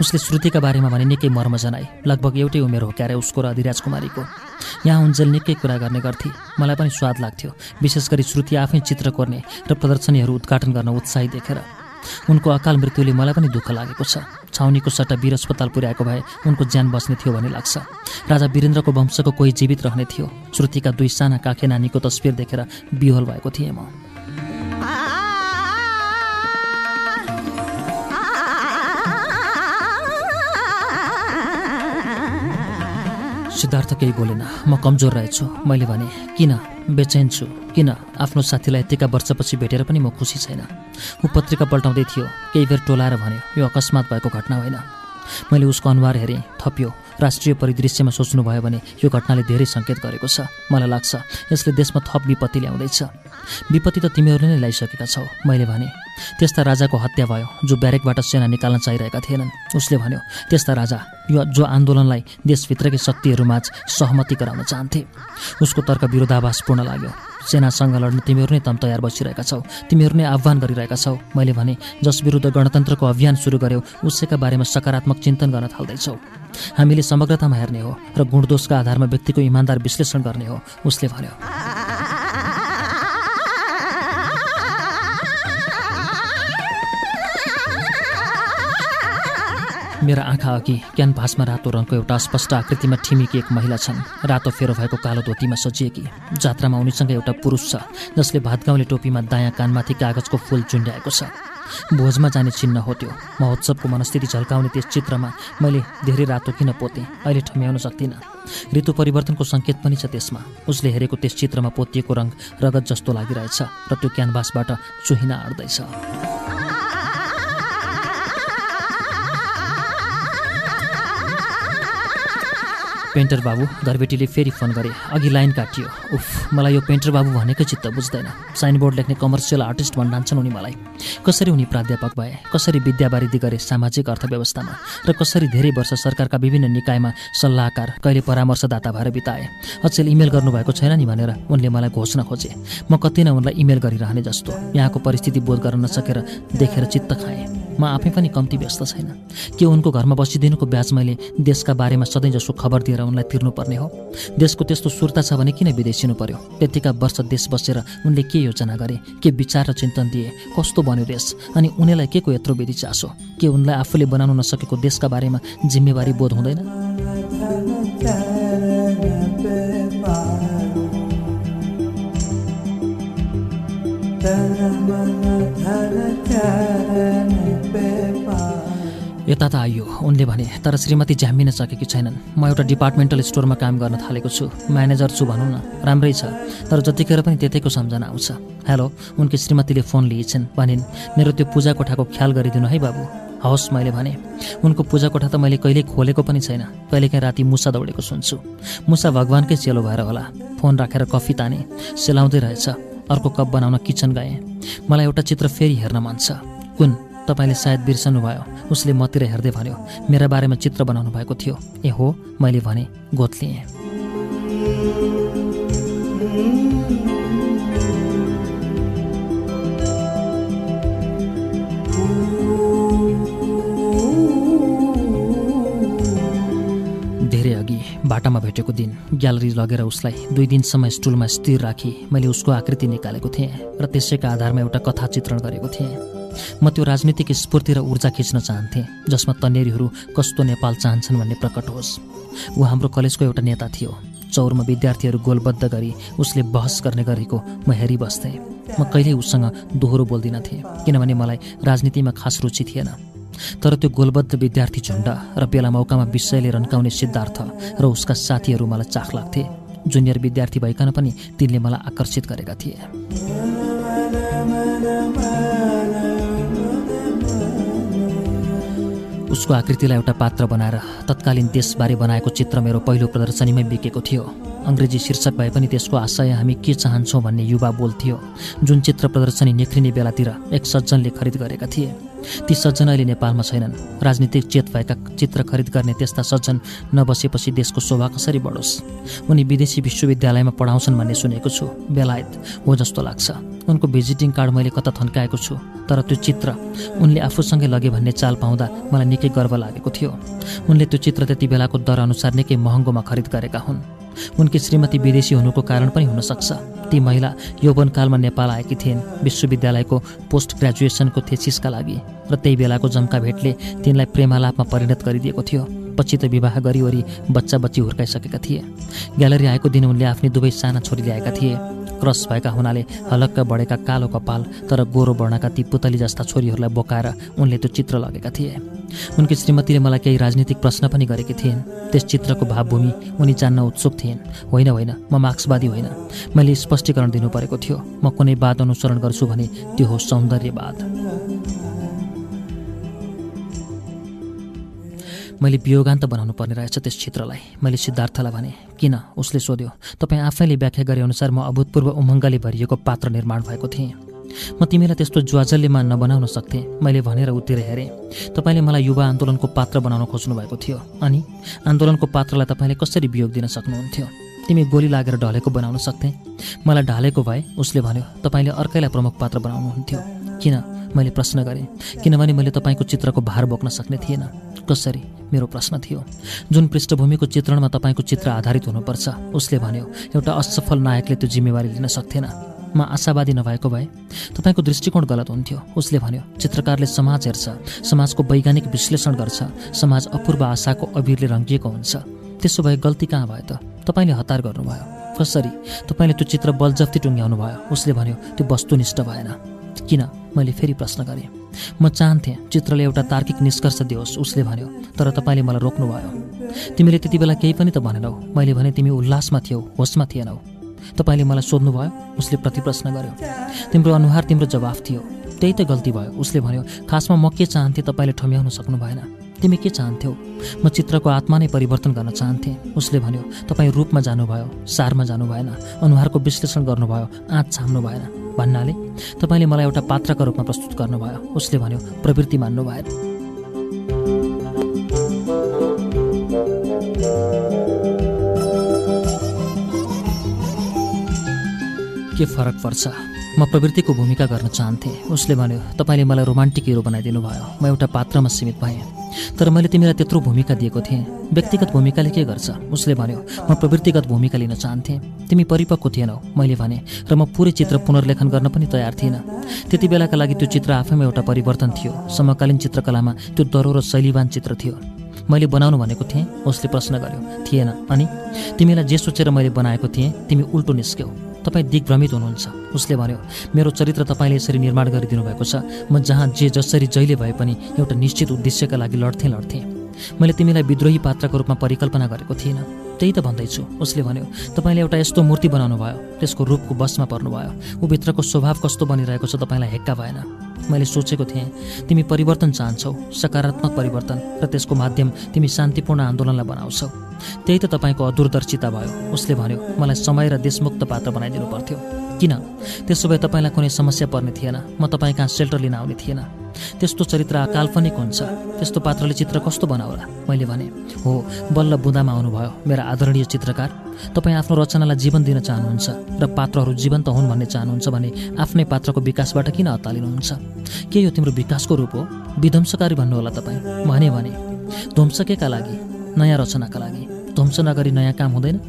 उसले श्रुतिका बारेमा भने निकै मर्म जनाए। लगभग एउटै उमेर हो क्यारे उसको र अधिराज कुमारीको। यहाँ उन्जेल निकै कुरा गर्ने गर्थे। मलाई पनि स्वाद लाग्थ्यो। विशेष गरी श्रुति आफै चित्र कोर्ने र प्रदर्शनीहरू उद्घाटन गर्न उत्साही देखेर। उनको अकाल मृत्युले मलाई पनि दुःख लागेको छ। छाउनीको सट्टा वीर अस्पताल पुर्याएको भए उनको ज्यान बस्ने थियो भन्ने लाग्छ। राजा वीरेन्द्रको वंशको कोही जीवित रहने थियो। श्रुतिका दुई साना काखे नानीको तस्बिर देखेर बिहोल भएको थिएँ म। सिद्धार्थ केही बोलेन म कमजोर रहेछु। मैले भने किन? बेचैन छु। किन? आफ्नो साथीलाई यतिका वर्षपछि भेटेर पनि म खुसी छैन। ऊ पत्रिका पल्टाउँदै थियो। केही बेर टोलाएर भन्यो यो अकस्मात भएको घटना होइन। मैले उसको अनुहार हेरेँ थपियो। राष्ट्रिय परिदृश्यमा सोच्नुभयो भने यो घटनाले धेरै सङ्केत गरेको छ। मलाई लाग्छ यसले देशमा थप विपत्ति ल्याउँदैछ। विपत्ति त तिमीहरूले नै ल्याइसकेका छौ मैले भने। त्यस्ता राजाको हत्या भयो जो ब्यारेकबाट सेना निकाल्न चाहिरहेका थिएनन्। उसले भन्यो त्यस्ता राजा यो जो आन्दोलनलाई देशभित्रकै शक्तिहरूमाझ सहमति गराउन चाहन्थे उसको तर्क विरोधाभासपूर्ण लाग्यो। सेनासँग लड्न तिमीहरू नै तम तयार बसिरहेका छौ। तिमीहरू नै आह्वान गरिरहेका छौ। मैले भने जस विरुद्ध गणतन्त्रको अभियान सुरु गर्यौ उसैका बारेमा सकारात्मक चिन्तन गर्न थाल्दैछौ। हामीले समग्रतामा हेर्ने हो र गुणदोषका आधारमा व्यक्तिको इमान्दार विश्लेषण गर्ने हो उसले भन्यो। मेरा आँखा अघि क्यानभासमा रातो रङको एउटा स्पष्ट आकृतिमा ठिमिकी एक महिला छन्। रातो फेरो भएको कालो धोतीमा सजिएकी। जात्रामा उनीसँग एउटा पुरुष छ जसले भातगाउँले टोपीमा दायाँ कानमाथि कागजको फुल चुन्ड्याएको छ। भोजमा जाने चिन्ह हो त्यो। महोत्सवको मनस्थिति झल्काउने त्यस चित्रमा मैले धेरै रातो किन पोतेँ? अहिले ठम्याउन सक्दिनँ। ऋतु परिवर्तनको सङ्केत पनि छ त्यसमा। उसले हेरेको त्यस चित्रमा पोतिएको रङ रगत जस्तो लागिरहेछ र त्यो क्यानभासबाट चुहिन आड्दैछ पेन्टर बाबु घरबेटीले फेरि फोन गरे। अघि लाइन काटियो। उफ मलाई यो पेन्टर बाबु भनेकै चित्त बुझ्दैन। साइनबोर्ड लेख्ने कमर्सियल आर्टिस्ट भन्डान्छन् उनी मलाई। कसरी उनी प्राध्यापक भए? कसरी विद्यावारिधि गरे सामाजिक अर्थव्यवस्थामा? र कसरी धेरै वर्ष सरकारका विभिन्न निकायमा सल्लाहकार कहिले परामर्शदाता भएर बिताए? अचेल इमेल गर्नुभएको छैन नि भनेर उनले मलाई घोषणा खोजे। म कति नै उनलाई इमेल गरिरहने जस्तो। यहाँको परिस्थिति बोध गर्न नसकेर देखेर चित्त खाएँ। म आफै पनि कम्ती व्यस्त छैन। के उनको घरमा बसिदिनुको ब्याज मैले देशका बारेमा सधैँ जसो खबर दिएर उनलाई तिर्नुपर्ने हो? देशको त्यस्तो सुर्ता छ भने किन विदेशिनु पर्यो त्यतिका वर्ष देश बसेर उनले के योजना गरे के विचार र चिन्तन दिए कस्तो बन्यो देश? अनि उनीलाई के को यत्रो विधि चासो? के उनलाई आफूले बनाउन नसकेको देशका बारेमा जिम्मेवारी बोध हुँदैन? यता त आइयो उनले भने तर श्रीमती झ्याम्मिन सकेकी छैनन्। म एउटा डिपार्टमेन्टल स्टोरमा काम गर्न थालेको छु। म्यानेजर छु भनौँ न। राम्रै छ। तर जतिखेर पनि त्यतैको सम्झना आउँछ। हेलो उनकी श्रीमतीले फोन लिएछन् भनिन् मेरो त्यो पूजा कोठाको ख्याल गरिदिनु है बाबु? हवस् मैले भने। उनको पूजा कोठा त मैले कहिल्यै खोलेको पनि छैन। कहिलेकाहीँ राति मुसा दौडेको सुन्छु। मुसा भगवान्कै चेलो भएर होला। फोन राखेर कफी ताने। सेलाउँदै रहेछ। अर्को कप बनाउन किचन गएँ। मलाई एउटा चित्र फेरि हेर्न मन छ। कुन? तपाईँले सायद बिर्सनु भयो। उसले मतिर हेर्दै भन्यो मेरा बारेमा चित्र बनाउनु भएको थियो। ए हो मैले भने गोत्लिएँ। धेरै अघि बाटामा भेटेको दिन ग्यालरी लगेर उसलाई दुई दिनसम्म स्टुलमा स्थिर राखी मैले उसको आकृति निकालेको थिएँ र त्यसैका आधारमा एउटा कथा चित्रण गरेको थिएँ। म त्यो राजनीतिक स्फूर्ति र ऊर्जा खिच्न चाहन्थेँ जसमा तन्नेरीहरू कस्तो नेपाल चाहन्छन् भन्ने प्रकट होस्। ऊ हाम्रो कलेजको एउटा नेता थियो। चौरमा विद्यार्थीहरू गोलबद्ध गरी उसले बहस गर्ने गरेको म हेरिबस्थेँ। म कहिल्यै उसँग दोहोरो बोल्दिनथेँ किनभने मलाई राजनीतिमा खास रुचि थिएन। तर त्यो गोलबद्ध विद्यार्थी झुन्ड र बेला मौकामा विषयले रन्काउने सिद्धार्थ र उसका साथीहरू मलाई चाख लाग्थे। जुनियर विद्यार्थी भइकन पनि तिनले मलाई आकर्षित गरेका थिए। उसको आकृतिलाई एउटा पात्र बनाएर तत्कालीन देशबारे बनाएको चित्र मेरो पहिलो प्रदर्शनीमै बिकेको थियो। अङ्ग्रेजी शीर्षक भए पनि त्यसको आशय हामी के चाहन्छौँ भन्ने युवा बोल्थ्यो जुन चित्र प्रदर्शनी निख्रिने बेलातिर एक सज्जनले खरिद गरेका थिए। ती सज्जन अहिले नेपालमा छैनन्। राजनीतिक चेत भएका चित्र खरिद गर्ने त्यस्ता सज्जन नबसेपछि देशको शोभा कसरी बढोस्? उनी विदेशी विश्वविद्यालयमा पढाउँछन् भन्ने सुनेको छु। बेलायत हो जस्तो लाग्छ। उनको भिजिटिङ कार्ड मैले कता थन्काएको छु? तर त्यो चित्र उनले आफूसँगै लगे भन्ने चाल पाउँदा मलाई निकै गर्व लागेको थियो। उनले त्यो चित्र त्यति बेलाको दर अनुसार निकै महँगोमा खरिद गरेका हुन्। उनकी श्रीमती विदेशी हुनुको कारण पनि हुन सक्छ ती महिला यौवनकालमा नेपाल आएकी थिइन्। विश्वविद्यालयको पोस्ट ग्रेजुएसनको थेसिसका लागि र त्यही बेलाको जम्का भेटले तिनलाई प्रेमालापमा परिणत गरिदिएको थियो। पछि त विवाह गरिवरी बच्चा बच्ची हुर्काइसकेका थिए। ग्यालरी आएको दिन उनले आफ्नै दुवै साना छोरी ल्याएका थिए। क्रस भएका हुनाले हलक्क बढेका कालो कपाल तर गोरो वर्णका ती पुतली जस्ता छोरीहरूलाई बोकाएर उनले त्यो चित्र लगेका थिए। उनकी श्रीमतीले मलाई केही राजनीतिक प्रश्न पनि गरेकी थिइन्। त्यस चित्रको भावभूमि उनी जान्न उत्सुक थिइन्। होइन होइन म मार्क्सवादी होइन। मैले स्पष्टीकरण दिनु परेको थियो। म कुनै वाद अनुसरण गर्छु भने त्यो हो सौन्दर्यवाद। मैले वियोगान्त बनाउनु पर्ने रहेछ त्यस चित्रलाई मैले सिद्धार्थलाई भने किन? उसले सोध्यो तपाईँ आफैले व्याख्या गरे अनुसार म अभूतपूर्व उमङ्गले भरिएको पात्र निर्माण भएको थिएँ। म तिमीलाई त्यस्तो ज्वाजल्यमा नबनाउन सक्थेँ। मैले भनेर उतिर हेरेँ। तपाईँले मलाई युवा आन्दोलनको पात्र बनाउन खोज्नु भएको थियो अनि आन्दोलनको पात्रलाई तपाईँले कसरी वियोग दिन सक्नुहुन्थ्यो? तिमी गोली लागेर ढलेको बनाउन सक्थे। मलाई ढालेको भए उसले भन्यो तपाईँले अर्कैलाई प्रमुख पात्र बनाउनुहुन्थ्यो। किन? मैले प्रश्न गरेँ किनभने मैले तपाईँको चित्रको भार बोक्न सक्ने थिएन। कसरी? मेरो प्रश्न थियो। जुन पृष्ठभूमिको चित्रणमा तपाईँको चित्र आधारित हुनुपर्छ उसले भन्यो एउटा असफल नायकले त्यो जिम्मेवारी लिन सक्थेन। म आशावादी नभएको भए तपाईँको दृष्टिकोण गलत हुन्थ्यो। उसले भन्यो चित्रकारले समाज हेर्छ समाजको वैज्ञानिक विश्लेषण गर्छ समाज अपूर्व आशाको अबिरले रङ्गिएको हुन्छ। त्यसो भए गल्ती कहाँ भयो त? तपाईँले हतार गर्नुभयो। कसरी? तपाईँले त्यो चित्र बलजफ्ती टुङ्ग्याउनु भयो उसले भन्यो त्यो वस्तुनिष्ठ भएन। किन? मैले फेरि प्रश्न गरेँ। म चाहन्थेँ चित्रले एउटा तार्किक निष्कर्ष दियोस् उसले भन्यो तर तपाईँले मलाई रोक्नुभयो। तिमीले त्यति बेला केही पनि त भनेनौ। मैले भने तिमी उल्लासमा थियौ होसमा थिएनौ। तपाईँले मलाई सोध्नुभयो? उसले प्रतिप्रश्न गर्यो तिम्रो अनुहार तिम्रो जवाफ थियो। त्यही त गल्ती भयो। उसले भन्यो खासमा म के चाहन्थेँ तपाईँले ठम्याउन सक्नु भएन। तिमी के चाहन्थ्यौ म चित्रको आत्मा नै परिवर्तन गर्न चाहन्थेँ। उसले भन्यो तपाईँ रूपमा जानुभयो सारमा जानु भएन अनुहारको विश्लेषण गर्नुभयो आँच छाम्नु भएन। भन्नाले तपाईँले मलाई एउटा पात्रका रूपमा प्रस्तुत गर्नुभयो। उसले भन्यो प्रवृत्ति मान्नु भएन के फरक पर्छ? म प्रवृत्तिको भूमिका गर्न चाहन्थेँ। उसले भन्यो तपाईँले मलाई रोमान्टिक हिरो बनाइदिनु भयो म एउटा पात्रमा सीमित भएँ। तर मैले तिमीलाई त्यत्रो भूमिका दिएको थिएँ। व्यक्तिगत भूमिकाले के गर्छ? उसले भन्यो म प्रवृत्तिगत भूमिका लिन चाहन्थेँ। तिमी परिपक्व थिएनौ। मैले भने र म पुरै चित्र पुनर्लेखन गर्न पनि तयार थिइनँ। त्यति बेलाका लागि त्यो चित्र आफैमा एउटा परिवर्तन थियो। समकालीन चित्रकलामा त्यो दरो र शैलीवान चित्र थियो। मैले बनाउनु भनेको थिएँ? उसले प्रश्न गर्यो थिएन। अनि? तिमीलाई जे सोचेर मैले बनाएको थिएँ तिमी उल्टो निस्क्यौ। तपाईँ दिग्भ्रमित हुनुहुन्छ। उसले भन्यो मेरो चरित्र तपाईँले यसरी निर्माण गरिदिनु भएको छ। म जहाँ जे जसरी जहिले भए पनि एउटा निश्चित उद्देश्यका लागि लड्थेँ लड्थेँ। मैले तिमीलाई विद्रोही पात्रको रूपमा परिकल्पना गरेको थिइनँ। त्यही त भन्दैछु। उसले भन्यो तपाईँले एउटा यस्तो मूर्ति बनाउनु भयो त्यसको रूपको बसमा पर्नुभयो। ऊ भित्रको स्वभाव कस्तो बनिरहेको छ तपाईँलाई हेक्का भएन। मैले सोचेको थिएँ तिमी परिवर्तन चाहन्छौ सकारात्मक परिवर्तन र त्यसको माध्यम तिमी शान्तिपूर्ण आन्दोलनलाई बनाउँछौ। त्यही त तपाईँको अदूरदर्शिता भयो उसले भन्यो। मलाई समय र देशमुक्त पात्र बनाइदिनु पर्थ्यो। किन? त्यसो भए तपाईँलाई कुनै समस्या पर्ने थिएन। म तपाईँ कहाँ सेल्टर लिन आउने थिएन। त्यस्तो चरित्र काल्पनिक हुन्छ। त्यस्तो पात्रले चित्र कस्तो बनाउला मैले भने हो बल्ल बुदामा आउनुभयो मेरा आदरणीय चित्रकार। तपाईँ आफ्नो रचनालाई जीवन दिन चाहनुहुन्छ र पात्रहरू जीवन्त हुन् भन्ने चाहनुहुन्छ भने आफ्नै पात्रको विकासबाट किन अत्तालिनुहुन्छ? के यो तिम्रो विकासको रूप हो? विध्वंसकारी भन्नुहोला तपाईँ। भने भने ध्वंस केका लागि नयाँ रचनाका लागि। ध्वंस नगरी नयाँ काम हुँदैन?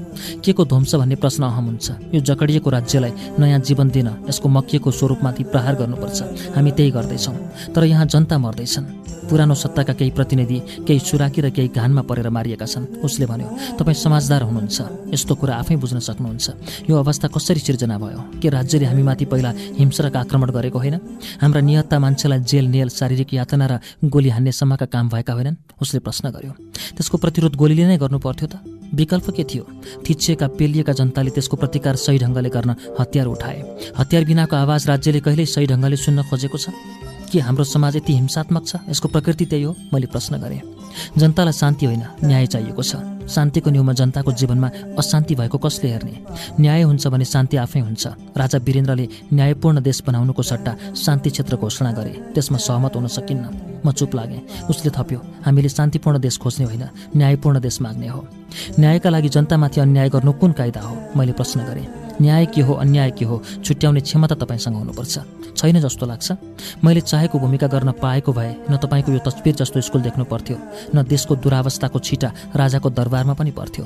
के को ध्वंस भन्ने प्रश्न अहम हुन्छ? यो जकडिएको राज्यलाई नयाँ जीवन दिन यसको मकिएको स्वरूपमाथि प्रहार गर्नुपर्छ। हामी त्यही गर्दैछौँ। तर यहाँ जनता मर्दैछन्। पुरानो सत्ताका केही प्रतिनिधि केही सुराकी र केही घानमा परेर मारिएका छन्। उसले भन्यो तपाईँ समाजदार हुनुहुन्छ। यस्तो कुरा आफै बुझ्न सक्नुहुन्छ। यो अवस्था कसरी सिर्जना भयो? के राज्यले हामीमाथि पहिला हिंसरक आक्रमण गरेको होइन? हाम्रा निहत्ता मान्छेलाई जेल नेल शारीरिक यातना र गोली हान्नेसम्मका काम भएका होइनन्? उसले प्रश्न गर्यो त्यसको प्रतिरोध गोलीले नै गर्नु पर्थ्यो त? विकल्प के थियो? थिचिएका पेलिएका जनताले त्यसको प्रतिकार सही ढङ्गले गर्न हतियार उठाए। हतियार बिनाको आवाज राज्यले कहिल्यै सही ढङ्गले सुन्न खोजेको छ? के हाम्रो समाज यति हिंसात्मक छ? यसको प्रकृति त्यही हो मैले प्रश्न गरेँ। जनतालाई शान्ति होइन न्याय चाहिएको छ। शान्तिको न्युमा जनताको जीवनमा अशान्ति भएको कसले हेर्ने? न्याय हुन्छ भने शान्ति आफै हुन्छ। राजा वीरेन्द्रले न्यायपूर्ण देश बनाउनुको सट्टा शान्ति क्षेत्र घोषणा गरे। त्यसमा सहमत हुन सकिन्न। म चुप लागेँ। उसले थप्यो हामीले शान्तिपूर्ण देश खोज्ने होइन न्यायपूर्ण देश माग्ने हो। न्यायका लागि जनतामाथि अन्याय गर्नु कुन कायदा हो? मैले प्रश्न गरेँ। न्याय के हो अन्याय के हो छुट्याउने क्षमता तपाईँसँग हुनुपर्छ। छैन जस्तो लाग्छ। मैले चाहेको भूमिका गर्न पाएको भए न तपाईँको यो तस्बिर जस्तो स्कुल देख्नु पर्थ्यो न देशको दुरावस्थाको छिटा राजाको दरबारमा पनि पर्थ्यो।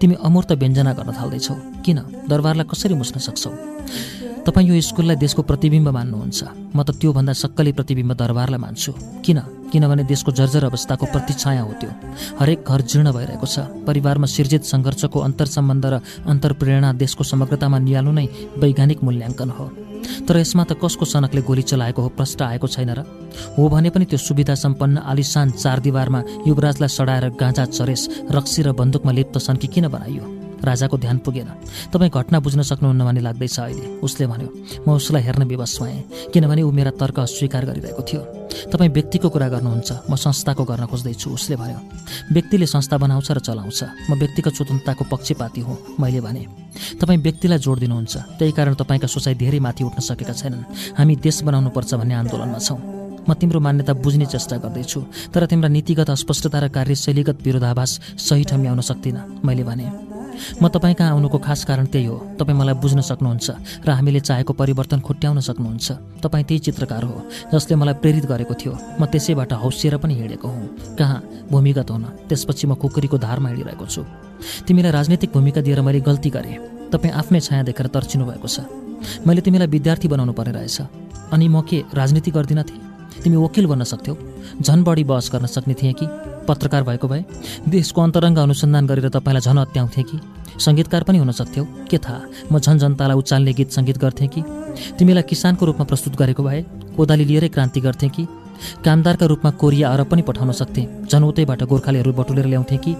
तिमी अमूर्त व्यञ्जना गर्न थाल्दैछौ। किन? दरबारलाई कसरी मुस्न सक्छौ? तपाईँ यो स्कुललाई देशको प्रतिबिम्ब मान्नुहुन्छ। म त त्योभन्दा सक्कली प्रतिबिम्ब दरबारलाई मान्छु। किन? किनभने देशको जर्जर अवस्थाको प्रतिछाया हो त्यो। हरेक घर जीर्ण भइरहेको छ। परिवारमा सिर्जित सङ्घर्षको अन्तर सम्बन्ध र अन्तर्प्रेरणा देशको समग्रतामा निहाल्नु नै वैज्ञानिक मूल्याङ्कन हो। तर यसमा त कसको सनकले गोली चलाएको हो प्रश्न आएको छैन र? हो भने पनि त्यो सुविधा सम्पन्न आलिसान चार दिवारमा युवराजलाई सडाएर गाँजा चरेस रक्सी र बन्दुकमा लिप्त सन्की किन बनाइयो? राजाको ध्यान पुगेन। तपाईँ घटना बुझ्न सक्नुहुन्न भन्ने लाग्दैछ अहिले उसले भन्यो। म उसलाई हेर्न विवश भएँ किनभने ऊ मेरा तर्क अस्वीकार गरिरहेको थियो। तपाईँ व्यक्तिको कुरा गर्नुहुन्छ म संस्थाको गर्न खोज्दैछु उसले भन्यो। व्यक्तिले संस्था बनाउँछ र चलाउँछ। म व्यक्तिगत स्वतन्त्रताको पक्षपाती हुँ मैले भने। तपाईँ व्यक्तिलाई जोड दिनुहुन्छ त्यही कारण तपाईँका सोचाइ धेरै माथि उठ्न सकेका छैनन्। हामी देश बनाउनुपर्छ भन्ने आन्दोलनमा छौँ। म तिम्रो मान्यता बुझ्ने चेष्टा गर्दैछु तर तिम्रा नीतिगत अस्पष्टता र कार्यशैलीगत विरोधाभास सही ठम्याउन सक्दिनँ मैले भने। म तपाईँ कहाँ आउनुको खास कारण त्यही हो। तपाईँ मलाई बुझ्न सक्नुहुन्छ र हामीले चाहेको परिवर्तन खुट्याउन सक्नुहुन्छ। तपाईँ त्यही चित्रकार हो जसले मलाई प्रेरित गरेको थियो। म त्यसैबाट हौसिएर पनि हिँडेको हुँ। कहाँ? भूमिगत हुन। त्यसपछि म कुकुरीको धारमा हिँडिरहेको छु। तिमीलाई राजनीतिक भूमिका दिएर मैले गल्ती गरेँ। तपाईँ आफ्नै छाया देखेर तर्सिनु भएको छ। मैले तिमीलाई विद्यार्थी बनाउनु पर्ने रहेछ। अनि म के राजनीति गर्दिनँ थिएँ? तिमी वकिल बन्न सक्थ्यौ। झन् बढी बहस गर्न सक्ने थिएँ कि? पत्रकार भएको भए देशको अन्तरङ्ग अनुसन्धान गरेर तपाईँलाई झन् अत्याउँथेँ कि? सङ्गीतकार पनि हुन सक्थ्यौ। के थाहा? म झन् जनतालाई उचाल्ने गीत सङ्गीत गर्थेँ कि? तिमीलाई किसानको रूपमा प्रस्तुत गरेको भए कोदाली लिएरै क्रान्ति गर्थेँ कि? कामदारका रूपमा कोरिया अरब पनि पठाउन सक्थेँ। झन् उतैबाट गोर्खालीहरू बटुलेर ल्याउँथेँ कि?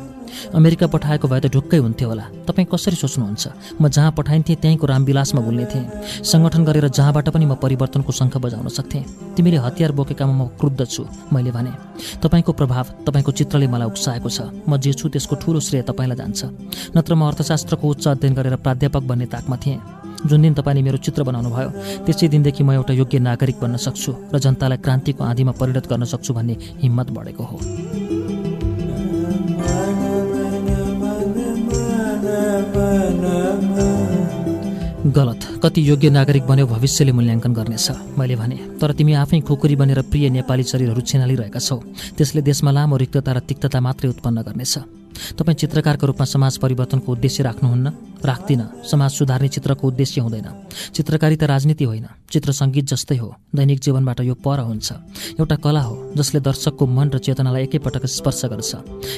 अमेरिका पठाएको भए त ढुक्कै हुन्थ्यो होला। तपाईँ कसरी सोच्नुहुन्छ? म जहाँ पठाइन्थेँ त्यहीँको रामविलासमा भुल्ने थिएँ। सङ्गठन गरेर जहाँबाट पनि म परिवर्तनको शङ्ख बजाउन सक्थेँ। तिमीले हतियार बोकेकामा म क्रुद्ध छु मैले भने। तपाईँको प्रभाव तपाईँको चित्रले मलाई उक्साएको छ। म जे छु त्यसको ठुलो श्रेय तपाईँलाई जान्छ। नत्र म अर्थशास्त्रको उच्च अध्ययन गरेर प्राध्यापक बन्ने ताकमा थिएँ। जुन दिन तपाईँले मेरो चित्र बनाउनु भयो त्यसै दिनदेखि म एउटा योग्य नागरिक बन्न सक्छु र जनतालाई क्रान्तिको आँधीमा परिणत गर्न सक्छु भन्ने हिम्मत बढेको हो। गलत कति योग्य नागरिक बन्यो भविष्यले मूल्याङ्कन गर्नेछ। मैले भने तर तिमी आफै खुकुरी बनेर प्रिय नेपाली शरीरहरू छिनालिरहेका छौ। त्यसले देशमा लामो रिक्तता र तिक्तता मात्रै उत्पन्न गर्नेछ। तपाईँ चित्रकारको रूपमा समाज परिवर्तनको उद्देश्य राख्नुहुन्न? राख्दिनँ। समाज सुधार्ने चित्रको उद्देश्य हुँदैन। चित्रकारिता राजनीति होइन। चित्र सङ्गीत जस्तै हो। दैनिक जीवनबाट यो पर हुन्छ। एउटा कला हो जसले दर्शकको मन र चेतनालाई एकैपटक स्पर्श गर्छ।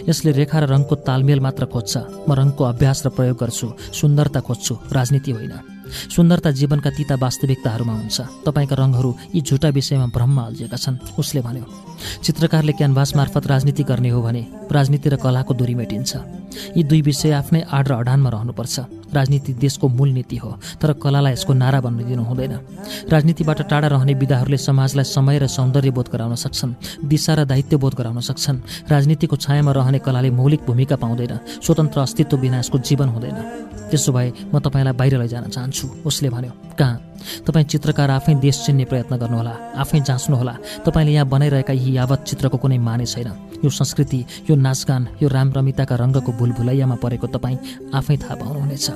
यसले रेखा र रङको तालमेल मात्र खोज्छ। म रङको अभ्यास र प्रयोग गर्छु। सुन्दरता खोज्छु। राजनीति होइन। सुन्दरता जीवनका तिता वास्तविकताहरूमा हुन्छ। तपाईँका रङहरू यी झुटा विषयमा भ्रममा अल्झिएका छन् उसले भन्यो। चित्रकारले क्यानभास मार्फत राजनीति गर्ने हो भने राजनीति र कलाको दूरी मेटिन्छ। यी दुई विषय आफ्नै आड र अडानमा रहनुपर्छ। राजनीति देशको मूल नीति हो तर कलालाई यसको नारा बन्न दिनु हुँदैन। राजनीतिबाट टाढा रहने विधाहरूले समाजलाई समय र सौन्दर्य बोध गराउन सक्छन् दिशा र दायित्व बोध गराउन सक्छन्। राजनीतिको छायामा रहने कलाले मौलिक भूमिका पाउँदैन स्वतन्त्र अस्तित्व बिना यसको जीवन हुँदैन। त्यसो भए म तपाईँलाई बाहिर लैजान चाहन्छु उसले भन्यो कहाँ? तपाईँ चित्रकार आफै देश चिन्ने प्रयत्न गर्नुहोला आफै जाँच्नुहोला। तपाईँले यहाँ बनाइरहेका यी यावत चित्रको कुनै माने छैन। यो संस्कृति यो नाचगान यो रामरमिताका रङ्गको भुलभुलैयामा परेको तपाईँ आफै थाहा पाउनुहुनेछ।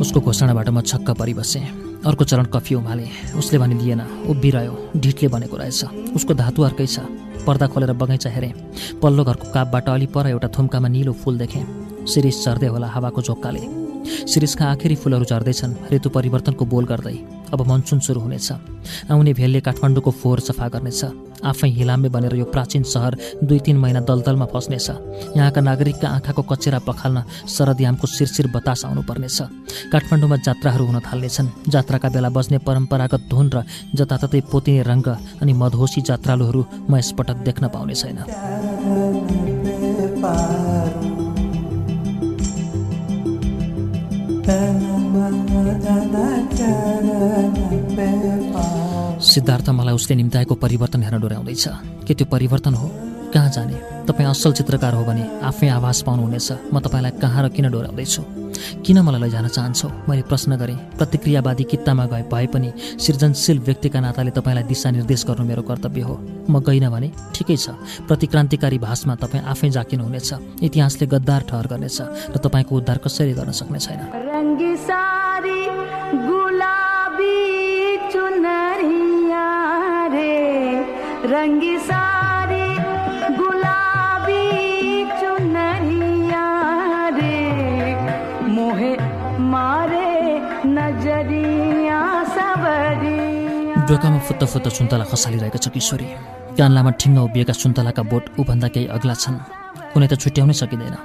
उसको घोषणाबाट म छक्क परिबसेँ। अर्को चरण कफी उमाले। उसले भने दिएन उभिरह्यो ढिटले बनेको रहेछ। उसको धातु अर्कै छ। पर्दा खोलेर बगैँचा हेरेँ। पल्लो घरको कापबाट अलि पर एउटा थुम्कामा निलो फुल देखेँ। शिरिष झर्दै होला हावाको झोक्काले। शिरिषका आखिरी फुलहरू झर्दैछन्। ऋतु परिवर्तनको बोल गर्दै। अब मनसुन सुरु हुनेछ। आउने भेलले काठमाडौँको फोहोर सफा गर्नेछ। आफै हिलामे बनेर यो प्राचीन सहर दुई तिन महिना दलदलमा फस्नेछ। यहाँका नागरिकका आँखाको कचेरा पखाल्न शरदयामको शिरशिर बतास आउनुपर्नेछ। काठमाडौँमा जात्राहरू हुन थाल्नेछन्। जात्राका बेला बज्ने परम्परागत धुन र जताततै पोतिने रङ्ग अनि मधोसी जात्रालुहरू म यसपटक देख्न पाउने छैन। सिद्धार्थ मलाई उसले निम्ताएको परिवर्तन हेर्न डोर्याउँदैछ। के त्यो परिवर्तन हो? कहाँ जाने? तपाईँ असल चित्रकार हो भने आफै आभास पाउनुहुनेछ। म तपाईँलाई कहाँ र किन डोर्याउँदैछु किन मलाई लैजान चाहन्छौ? मैले प्रश्न गरेँ। प्रतिक्रियावादी कित्तामा गए भए पनि सृजनशील व्यक्तिका नाताले तपाईँलाई दिशानिर्देश गर्नु मेरो कर्तव्य हो। म गइनँ भने ठिकै छ। प्रतिक्रान्तिकारी भाषमा तपाईँ आफै जाकिनुहुनेछ। इतिहासले गद्दार ठहर गर्नेछ र तपाईँको उद्धार कसरी गर्न सक्ने छैन। रंगी डोकामा फुत्त फुत्त सुन्तला खसालिरहेका छ किशोरी। कान्लामा ठिङ्ग उभिएका सुन्तलाका बोट ऊभन्दा केही अग्ला छन्। कुनै त छुट्याउनै सकिँदैन।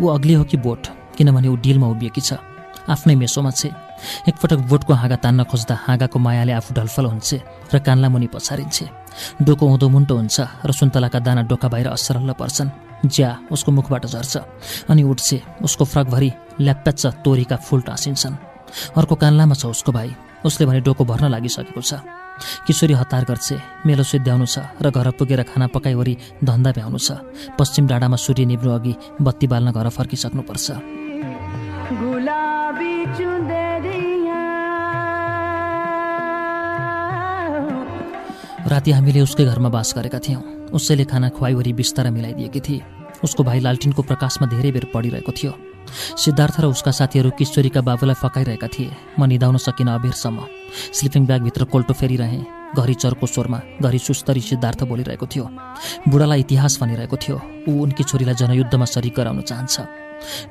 ऊ अग्ली हो कि बोट? किनभने ऊ डिलमा उभिएकी छ। आफ्नै मेसोमा छे। एकपटक बोटको हाँगा तान्न खोज्दा हाँगाको मायाले आफू ढलफल हुन्छ र कान्ला मुनि पछारिन्छे। डोको उँधो मुन्टो हुन्छ र सुन्तलाका दाना डोका बाहिर असरल्ल पर्छन्। ज्या उसको मुखबाट झर्छ। अनि उठ्छे। उसको फ्रकभरि ल्याप्प्याच्च तोरीका फुल टाँसिन्छन्। अर्को कान्लामा छ उसको भाइ। उसले भने डोको भर्न लागिसकेको छ। किशोरी हतार गर्छे। मेलो सिद्ध्याउनु छ र घर पुगेर खाना पकाइवरी धन्दा भ्याउनु छ पश्चिम डाँडामा सूर्य निब्नु अघि बत्ती बाल्न घर फर्किसक्नुपर्छ। राति हामीले उसकै घरमा बास गरेका थियौँ। उसैले खाना खुवाइवरी बिस्तारा मिलाइदिएकी थिए उसको भाइ लालटिनको प्रकाशमा धेरै बेर पढिरहेको थियो। सिद्धार्थ र उसका साथीहरू किशोरीका बाबुलाई फकाइरहेका थिए। म निधाउन सकिनँ अबेरसम्म। स्लिपिङ ब्यागभित्र कोल्टो फेरिरहेँ। घरि चर्को स्वरमा घरि सुस्तरी सिद्धार्थ बोलिरहेको थियो। बुढालाई इतिहास भनिरहेको थियो। ऊ उनकी छोरीलाई जनयुद्धमा सरिक गराउन चाहन्छ।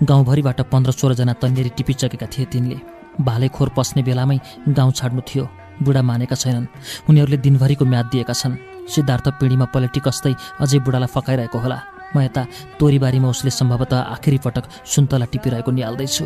गाउँभरिबाट पन्ध्र सोह्रजना तन्नेरी टिपिसकेका थिए तिनले। भाले खोर पस्ने बेलामै गाउँ छाड्नु थियो। बुढा मानेका छैनन्। उनीहरूले दिनभरिको म्याद दिएका छन्। सिद्धार्थ पिँढीमा पलेटी कस्दै अझै बुढालाई फकाइरहेको होला। म यता तोरीबारीमा उसले सम्भवतः आखिरी पटक सुन्तला टिपिरहेको निहाल्दैछु।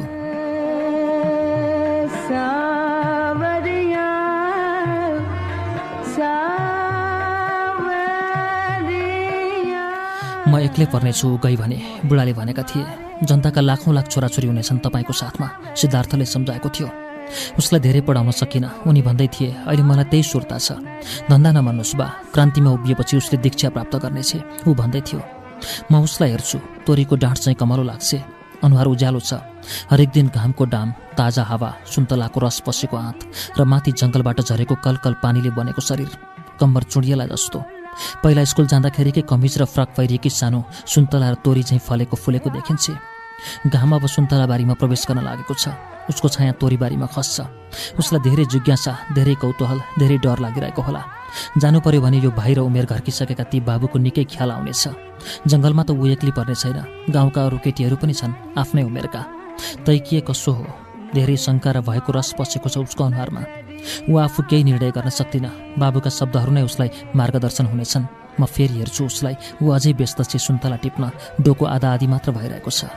म एक्लै पर्नेछु गई भने बुढाले भनेका थिए जनताका लाखौँ लाख छोराछोरी हुनेछन् तपाईँको साथमा सिद्धार्थले सम्झाएको थियो। उसलाई धेरै पढाउन सकिनँ उनी भन्दै थिए अहिले मलाई त्यही सुर्ता छ। धन्दा नमान्नुहोस् बा क्रान्तिमा उभिएपछि उसले दीक्षा प्राप्त गर्नेछ। ऊ भन्दै थियो। म उसलाई हेर्छु तोरीको डाँठ चाहिँ कमलो लाग्छ। अनुहार उज्यालो छ। हरेक दिन घामको डाम ताजा हावा सुन्तलाको रस पसेको आँत र माथि जङ्गलबाट झरेको कलकल पानीले बनेको शरीर। कम्बर चुडिएला जस्तो। पहिला स्कुल जाँदाखेरिकै कमिज र फ्रक पहिरिएकी सानो सुन्तला र तोरी झैँ फलेको फुलेको देखिन्छे। घाम अब सुन्तला बारीमा प्रवेश गर्न लागेको छ। उसको छाया तोरीबारीमा खस्छ। उसलाई धेरै जिज्ञासा धेरै कौतूहल धेरै डर लागिरहेको होला। जानु पर्यो भने यो भाइ र उमेर घर्किसकेका ती बाबुको निकै ख्याल आउनेछ। जङ्गलमा त ऊ एक्लै पर्ने छैन। गाउँका अरू केटीहरू पनि छन् आफ्नै उमेरका। तै के कसो हो। धेरै शङ्का र भएको रस पसेको छ उसको अनुहारमा। ऊ आफू केही निर्णय गर्न सक्दिनँ। बाबुका शब्दहरू नै उसलाई मार्गदर्शन हुनेछन्। म फेरि हेर्छु उसलाई। ऊ अझै व्यस्त छ सुन्तला टिप्न। डोको आधा आधी मात्र भइरहेको छ।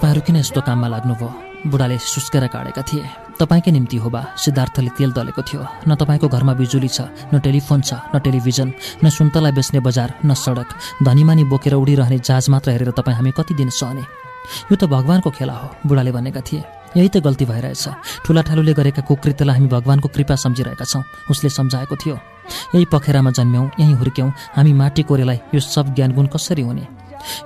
तपाईँहरू किन यस्तो काममा लाग्नुभयो? बुढाले सुस्केर काटेका थिए। तपाईँकै निम्ति हो बा सिद्धार्थले तेल दलेको थियो। न तपाईँको घरमा बिजुली छ न टेलिफोन छ न टेलिभिजन न सुन्तला बेच्ने बजार न सडक। धनीमानी बोकेर उडिरहने जहाज मात्र हेरेर तपाईँ हामी कति दिन सहने? यो त भगवान्को खेला हो बुढाले भनेका थिए। यही त गल्ती भइरहेछ। ठुला ठालुले गरेका कुकृत्यलाई हामी भगवान्को कृपा सम्झिरहेका छौँ उसले सम्झाएको थियो। यही पखेरामा जन्म्यौँ यहीँ हुर्क्यौँ हामी माटी कोरेलाई यो सब ज्ञानगुण कसरी हुने?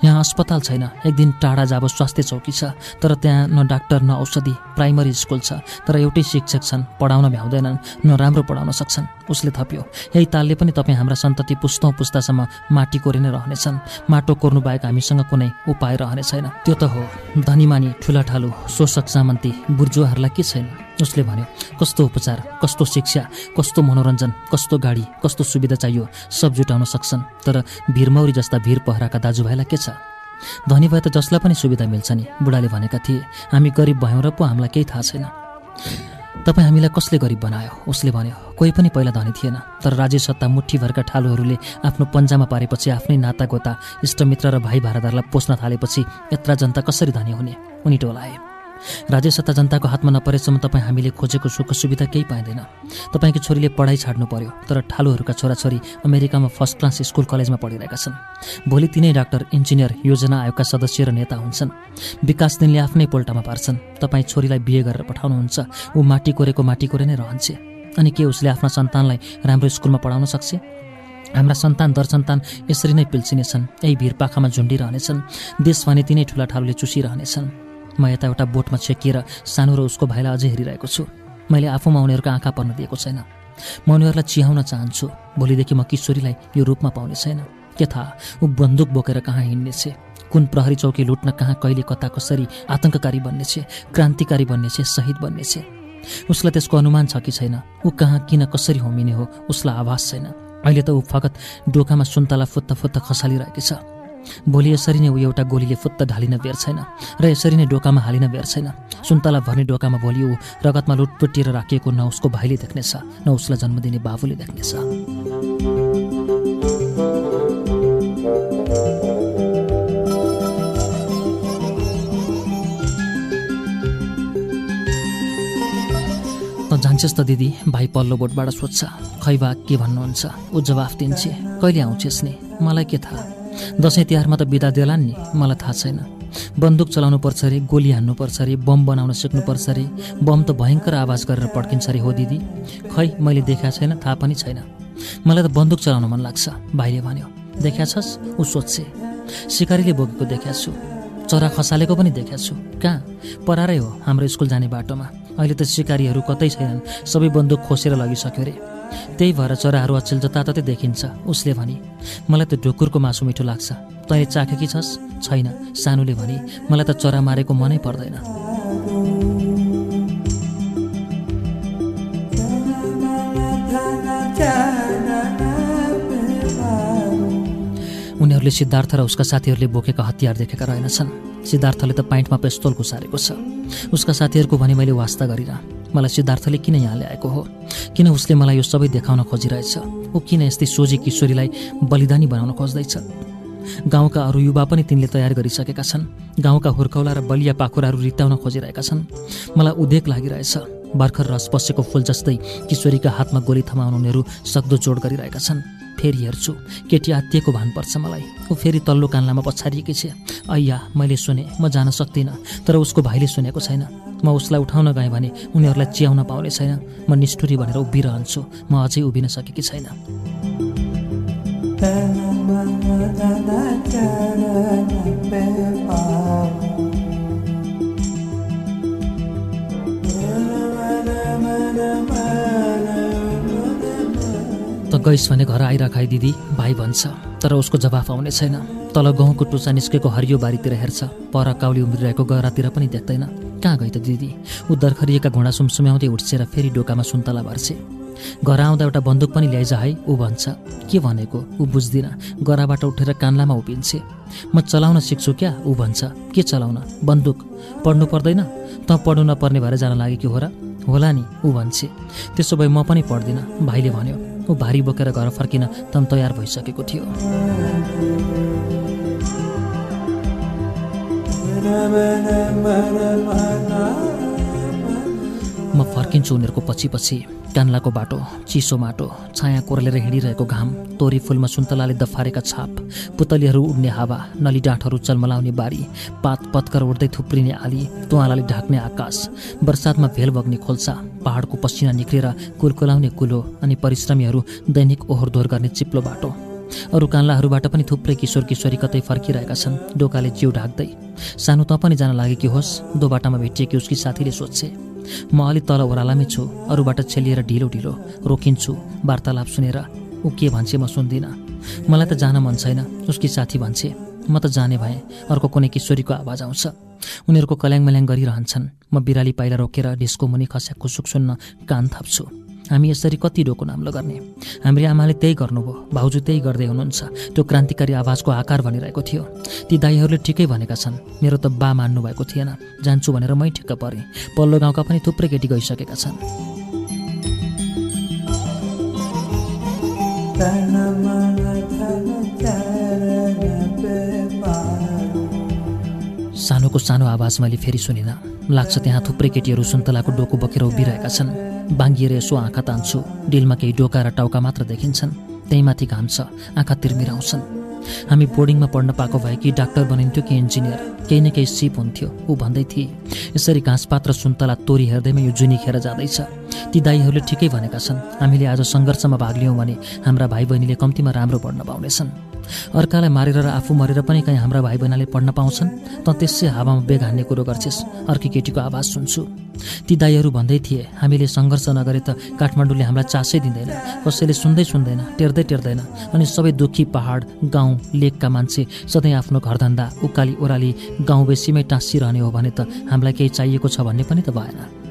यहाँ अस्पताल छैन। एक दिन टाढा जाब स्वास्थ्य चौकी छ तर त्यहाँ न डाक्टर न औषधि प्राइमरी स्कुल छ तर एउटै शिक्षक छन् पढाउन भ्याउँदैनन् न राम्रो पढाउन सक्छन् उसले थप्यो। यही तालले पनि तपाईँ हाम्रा सन्तति पुस्तौँ पुस्तासम्म माटी कोरि नै रहनेछन्। माटो कोर्नु बाहेक हामीसँग कुनै उपाय रहने छैन। त्यो त हो। धनीमानी ठुला ठालु शोषक सामन्ती बुर्जुवाहरूलाई के छैन? उसले भन्यो कस्तो उपचार कस्तो शिक्षा कस्तो मनोरञ्जन कस्तो गाडी कस्तो सुविधा चाहियो सब जुटाउन सक्छन् तर भिरमौरी जस्ता भिर पहराका दाजुभाइलाई के छ? धनी भए त जसलाई पनि सुविधा मिल्छ नि। बुढाले भनेका थिए हामी गरिब भयौँ र पो हामीलाई केही थाहा छैन। तपाईँ हामीलाई कसले गरिब बनायो? उसले भन्यो कोही पनि पहिला धनी थिएन तर राज्य सत्ता मुठीभरका ठालुहरूले आफ्नो पन्जामा पारेपछि आफ्नै नातागोता इष्टमित्र र भाइ भारदारलाई पोस्न थालेपछि यत्रा जनता कसरी धनी हुने? उनी टोलाए। राज्य सत्ता जनताको हातमा नपरेसम्म तपाईँ हामीले खोजेको सुख सुविधा केही पाइँदैन। तपाईँको छोरीले पढाइ छाड्नु पर्यो तर ठालुहरूका छोराछोरी अमेरिकामा फर्स्ट क्लास स्कुल कलेजमा पढिरहेका छन्। भोलि तिनै डाक्टर इन्जिनियर योजना आयोगका सदस्य र नेता हुन्छन्। विकास दिनले आफ्नै पोल्टामा पार्छन्। तपाईँ छोरीलाई बिहे गरेर पठाउनुहुन्छ। ऊ माटी कोरेको माटी कोरे नै रहन्छे। अनि के उसले आफ्ना सन्तानलाई राम्रो स्कुलमा पढाउन सक्छ? हाम्रा सन्तान दर सन्तान यसरी नै पिल्सिनेछन्। यही भिरपाखामा झुन्डिरहनेछन्। देश भने तिनै ठुला ठालुले चुसिरहनेछन्। म यता एउटा बोटमा छेकिएर सानो र उसको भाइलाई अझै हेरिरहेको छु। मैले आफूमा उनीहरूको आँखा पर्न दिएको छैन। म उनीहरूलाई चिहाउन चाहन्छु। भोलिदेखि म किशोरीलाई यो रूपमा पाउने छैन। के थाहा ऊ बन्दुक बोकेर कहाँ हिँड्नेछ? कुन प्रहरी चौकी लुट्न कहाँ कहिले कता कसरी आतङ्ककारी बन्नेछ? क्रान्तिकारी बन्नेछ? शहीद बन्नेछ? उसलाई त्यसको अनुमान छ कि छैन? ऊ कहाँ किन कसरी होमिने हो? उसलाई आभास छैन। अहिले त ऊ फगत डोकामा सुन्तला फुत्त फुत्त खसालिरहेकी छ। भोलि यसरी नै ऊ एउटा गोलीले फुत्त ढालिन बेर छैन र यसरी नै डोकामा हालिन बेर छैन। सुन्तला भर्ने डोकामा भोलि ऊ रगतमा लुटपुटिएर राखिएको न उसको भाइले देख्नेछ न उसलाई जन्म दिने बाबुले देख्नेछ। जान्छस् त दिदी भाइ पल्लो बोटबाट सोध्छ खै बा के भन्नुहुन्छ? ऊ जवाफ दिन्छे कहिले आउँछेस् नि? मलाई के थाहा? दसैँ तिहारमा त बिदा देलान् नि मलाई थाहा छैन। बन्दुक चलाउनु पर्छ अरे गोली हान्नु पर्छ अरे बम बनाउन सिक्नुपर्छ अरे बम त भयङ्कर आवाज गरेर पड्किन्छ अरे हो दिदी। खै मैले देखाएको छैन थाहा पनि छैन। मलाई त बन्दुक चलाउन मन लाग्छ भाइले भन्यो। देखा छस्? ऊ सोध्छे सिकारीले बोकेको देखाएको छु। चरा खसालेको पनि देखाएको छु। कहाँ? परारै हो हाम्रो स्कुल जाने बाटोमा। अहिले त सिकारीहरू कतै छैनन्। सबै बन्दुक खोसेर लगिसक्यो अरे। त्यही भएर चराहरू अचेल जताततै देखिन्छ। उसले भने मलाई त ढुकुरको मासु मिठो लाग्छ। तैँले चाखेकी छस्? छैन। सानुले भने मलाई त चरा मारेको मनै पर्दैन। उनीहरूले सिद्धार्थ र उसका साथीहरूले बोकेका हतियार देखेका रहेनछन्। सिद्धार्थले त पाइन्टमा पेस्तोल घुसारेको छ। उसका साथीहरूको भने मैले वास्ता गरिनँ मलाई सिद्धार्थले किन यहाँ ल्याएको हो? किन उसले मलाई यो सबै देखाउन खोजिरहेछ? ऊ किन यस्तै सोझी किशोरीलाई बलिदानी बनाउन खोज्दैछ? गाउँका अरू युवा पनि तिनले तयार गरिसकेका छन्। गाउँका हुर्कौला र बलिया पाखुराहरू रित्ताउन खोजिरहेका छन्। मलाई उदेक लागिरहेछ। भर्खर रस पसेको फुल जस्तै किशोरीका हातमा गोली थमाउन उनीहरू सक्दो जोड गरिरहेका छन्। फेरि हेर्छु। केटी आत्तिएको भानुपर्छ मलाई। ऊ फेरि तल्लो कान्लामा पछारिएकी छ। अय्या मैले सुने म जान सक्दिनँ। तर उसको भाइले सुनेको छैन। म उसलाई उठाउन गएँ भने उनीहरूलाई च्याउन पाउने छैन। म निष्ठुरी भनेर उभिरहन्छु। म अझै उभिन सकेकी छैन। गइस भने घर आइराख है दिदी भाइ भन्छ। तर उसको जवाफ आउने छैन। तल गहुँको टुसा निस्केको हरियो बारीतिर हेर्छ। पर काउली उम्रिरहेको गहरातिर पनि देख्दैन। कहाँ गई त दिदी? ऊ दर्खरिएका घोडा सुमसुम्याउँदै उठ्छेर फेरि डोकामा सुन्तला भर्छे। घर आउँदा एउटा बन्दुक पनि ल्याइज है ऊ भन्छ। के भनेको? ऊ बुझ्दिनँ। गराबाट उठेर कान्लामा उभिन्छे। म चलाउन सिक्छु क्या? ऊ भन्छ। के चलाउन? बन्दुक। पढ्नु पर्दैन? त पढ्नु नपर्ने भएर जान लाग्यो कि हो र? होला नि ऊ भन्छे। त्यसो भए म पनि पढ्दिनँ भाइले भन्यो। ऊ भारी बोकेर घर फर्किन तम तयार भइसकेको थियो। म फर्किन्छु उनीहरूको पछि पछि। कान्लाको बाटो चिसो माटो छाया कोरलेर हिँडिरहेको घाम तोरी फुलमा सुन्तलाले दफारेका छाप पुतलीहरू उड्ने हावा नली डाँठहरू चलमलाउने बारी पात पत्कर उड्दै थुप्रिने आली तुवालाले ढाक्ने आकाश बर्सातमा भेल बग्ने खोल्सा पहाडको पसिना निक्लेर कुलकुलाउने कुलो अनि परिश्रमीहरू दैनिक ओहोर दोहोर गर्ने चिप्लो बाटो। अरू कान्लाहरूबाट पनि थुप्रै किशोर किशोरी कतै फर्किरहेका छन्। डोकाले जिउ ढाक्दै। सानो त पनि जान लागेकी होस् दो बाटामा भेटिएकी उसकी साथीले सोध्छे म अलि तल ओह्रालामै छु अरूबाट छेलिएर ढिलो ढिलो रोकिन्छु वार्तालाप सुनेर। ऊ के भन्छे म सुन्दिनँ। मलाई त जान मन छैन उसकी साथी भन्छे। म त जाने भएँ अर्को कुनै किशोरीको आवाज आउँछ। उनीहरूको कल्याङ मल्याङ गरिरहन्छन्। म बिराली पाइला रोकेर डिस्को मुनि खस्या खुसुक सुन्न कान थाप्छु। हामी यसरी कति डोको नाम्लो गर्ने हाम्रो आमाले त्यही गर्नुभयो। भाउजू त्यही गर्दै हुनुहुन्छ। त्यो क्रान्तिकारी आवाजको आकार भनिरहेको थियो। ती दाईहरूले ठिकै भनेका छन्। मेरो त बा मान्नु भएको थिएन। जान्छु भनेर मै ठिक्क परेँ। पल्लो गाउँका पनि थुप्रै केटी गइसकेका छन्। सानोको सानो आवाज मैले फेरि सुनिनँ। लाग्छ त्यहाँ थुप्रै केटीहरू सुन्तलाको डोको बोकेर उभिरहेका छन्। बाङ्गिएर यसो आँखा तान्छु। डिलमा केही डोका र टाउका मात्र देखिन्छन्। त्यही माथि घाम छ। आँखा तिर्मिराउँछन्। हामी बोर्डिङमा पढ्न पाएको भए कि डाक्टर बनिन्थ्यो कि इन्जिनियर। केही न केही सिप हुन्थ्यो। ऊ भन्दै थिए यसरी घाँसपात र सुन्तला तोरी हेर्दैमा यो जुनी खेर जाँदैछ। ती दाईहरूले ठिकै भनेका छन्। हामीले आज सङ्घर्षमा भाग लियौँ भने हाम्रा भाइ बहिनीले कम्तीमा राम्रो पढ्न पाउनेछन्। अर्कालाई मारेर र आफू मरेर पनि कहीँ हाम्रा भाइ बहिनीले पढ्न पाउँछन् त त्यसै हावामा बेग हान्ने कुरो गर्छेस्। अर्की केटीको आवाज सुन्छु। ती दाईहरू भन्दै थिए हामीले सङ्घर्ष नगरे त काठमाडौँले हामीलाई चासै दिँदैन। कसैले सुन्दै सुन्दैन टेर्दै टेर्दैन। अनि सबै दुःखी पहाड गाउँ लेकका मान्छे सधैँ आफ्नो घरधन्दा उकाली ओह्राली गाउँ बेसीमै टाँसिरहने हो भने त हामीलाई केही चाहिएको छ भन्ने पनि त भएन।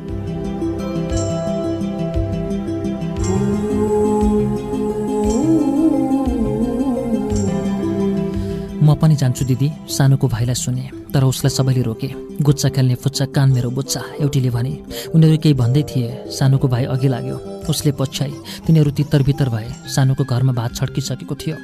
पनि जान्छु दिदी। सानोको भाइलाई सुने तर उसलाई सबैले रोके। गुच्चा खेल्ने फुच्चा कान मेरो बुच्चा एउटीले भने उनीहरू केही भन्दै थिए सानोको भाइ अघि लाग्यो। उसले पछ्याए तिनीहरू तित्तर बित्तर भए सानोको घरमा भात छड्किसकेको थियो।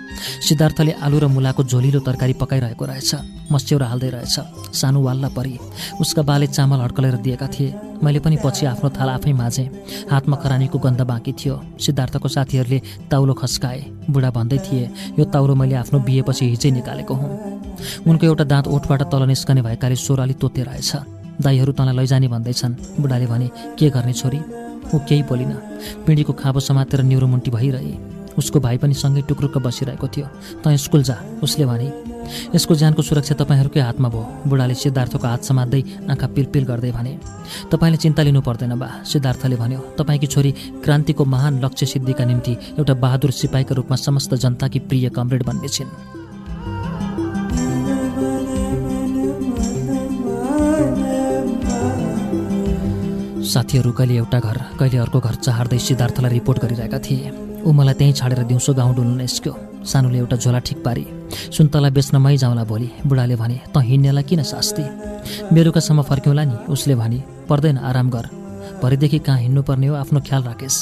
सिद्धार्थले आलु र मुलाको झोलिलो तरकारी पकाइरहेको रहेछ। मस्यौरा हाल्दै रहेछ। सानो वाल्ला परी। उसका बाले चामल हड्कलेर दिएका थिए। मैले पनि पछि आफ्नो थाल आफै माझेँ। हातमा खरानीको गन्ध बाँकी थियो। सिद्धार्थको साथीहरूले ताउलो खस्काए। बुढा भन्दै थिए यो ताउलो मैले आफ्नो बिहेपछि हिजै निकालेको हुँ। उनको एउटा दाँत ओठबाट तल निस्कने भएकाले स्वर अलि तोते रहेछ। दाईहरू तँलाई लैजाने भन्दैछन्। बुढाले भने के गर्ने छोरी? ऊ केही बोलिन। पिँढीको खाँबो समातेर न्युरोमुन्टी भइरहे। उसको भाइ पनि सँगै टुक्रुक्क बसिरहेको थियो। तँ स्कुल जा उसले भने। यसको ज्यानको सुरक्षा तपाईँहरूकै हातमा भयो। बुढाले सिद्धार्थको हात समात्दै आँखा पिलपिल गर्दै भने तपाईँले चिन्ता लिनु पर्दैन बा। सिद्धार्थले भन्यो तपाईँकी छोरी क्रान्तिको महान लक्ष्य सिद्धिका निम्ति एउटा बहादुर सिपाहीका रूपमा समस्त जनताकी प्रिय कमरेड बन्ने छिन्। साथीहरू कहिले एउटा घर कहिले अर्को घर चहार्दै सिद्धार्थलाई रिपोर्ट गरिरहेका थिए। ऊ मलाई त्यहीँ छाडेर दिउँसो गाउँ डुल्नु निस्क्यो। सानोले एउटा झोला ठिक पारी। सुन्तला बेच्न मै जाउँला भोलि। बुढाले भने त हिँड्नेलाई किन शास्ति? बेलुकासम्म फर्क्यौँला नि। उसले भने पर्दैन आराम गर। भरेदेखि कहाँ हिँड्नुपर्ने हो आफ्नो ख्याल राखेस्।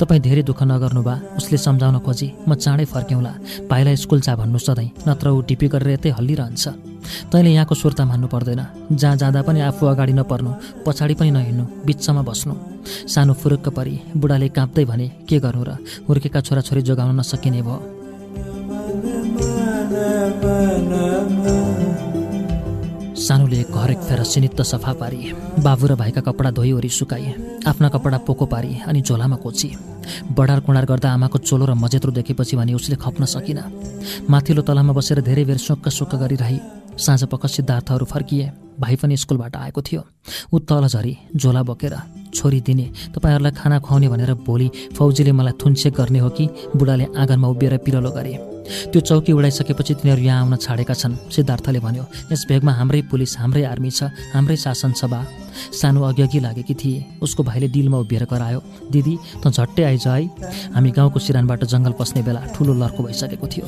तपाईँ धेरै दुःख नगर्नु बा। उसले सम्झाउन खोजी म चाँडै फर्क्यौँला। भाइलाई स्कुल जा भन्नु सधैँ नत्र ऊ टिपी गरेर यतै हल्लिरहन्छ। तैँले यहाँको सुर्ता मान्नु पर्दैन। जहाँ जाँदा पनि आफू अगाडि नपर्नु पछाडि पनि नहिँड्नु बिचमा बस्नु। सानो फुरुक्क परी बुढाले काँप्दै भने के गर्नु र? हुर्केका छोराछोरी जोगाउन नसकिने भयो सानोले घर एक फेर सिनित्त सफा पारी बाबु र भाइका कपडा धोइवरी सुकाए आफ्ना कपडा पोको पारी अनि झोलामा कोची। बडार कुँडार गर्दा आमाको चोलो र मजेत्रो देखेपछि भने उसले खप्न सकिन। माथिल्लो तलामा बसेर धेरै बेर सोक्क सोक्क गरिरही। साँझ पख सिद्धार्थहरू फर्किए। भाइ पनि स्कुलबाट आएको थियो। ऊ तल झरी झोला बोकेर छोरी दिने तपाईँहरूलाई खाना खुवाउने भनेर भोलि फौजीले मलाई थुन्से गर्ने हो कि बुढाले आँगनमा उभिएर पिरलो गरे। त्यो चौकी उडाइसकेपछि तिनीहरू यहाँ आउन छाडेका छन् सिद्धार्थले भन्यो। यस भेगमा हाम्रै पुलिस हाम्रै आर्मी छ हाम्रै शासन बा। सानो अघि अघि लागेकी थिए। उसको भाइले डिलमा उभिएर करायो दिदी त झट्टै आइज है। हामी गाउँको सिरानबाट जङ्गल पस्ने बेला ठुलो लर्को भइसकेको थियो।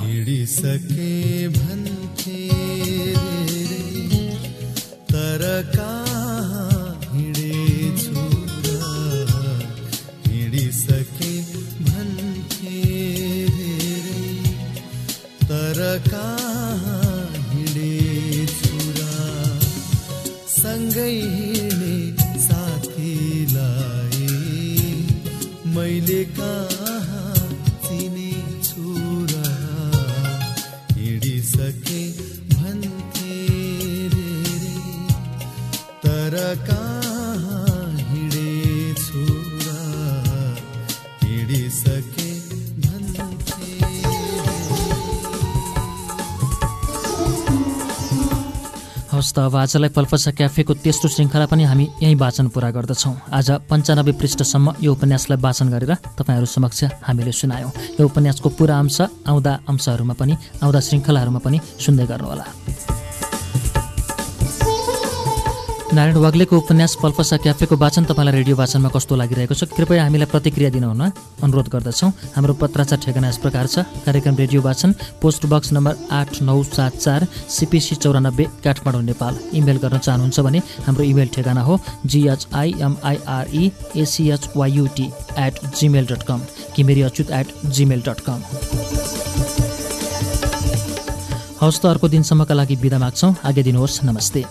अब आजलाई पल्पसा क्याफेको तेस्रो श्रृङ्खला पनि हामी यहीँ वाचन पुरा गर्दछौँ। आज पन्चानब्बे पृष्ठसम्म यो उपन्यासलाई वाचन गरेर तपाईँहरू समक्ष हामीले सुनायौँ। यो उपन्यासको पुरा अंश आउँदा अंशहरूमा पनि आउँदा श्रृङ्खलाहरूमा पनि सुन्दै गर्नुहोला। नारायण वाग्लेको उपन्यास पल्पसा क्याफेको वाचन तपाईँलाई रेडियो वाचनमा कस्तो लागिरहेको छ कृपया हामीलाई प्रतिक्रिया दिनुहुन अनुरोध गर्दछौँ। हाम्रो पत्राचार ठेगाना यस प्रकार छ। कार्यक्रम रेडियो वाचन पोस्ट बक्स नम्बर आठ नौ सात चार सिपिसी चौरानब्बे काठमाडौँ नेपाल। इमेल गर्न चाहनुहुन्छ भने हाम्रो इमेल ठेगाना हो GHIMIRE ACHYUT at Gmail dot com Ghimire Achyut at Gmail dot com हवस् त अर्को दिनसम्मका लागि बिदा माग्छौँ। आगे दिनुहोस्। नमस्ते।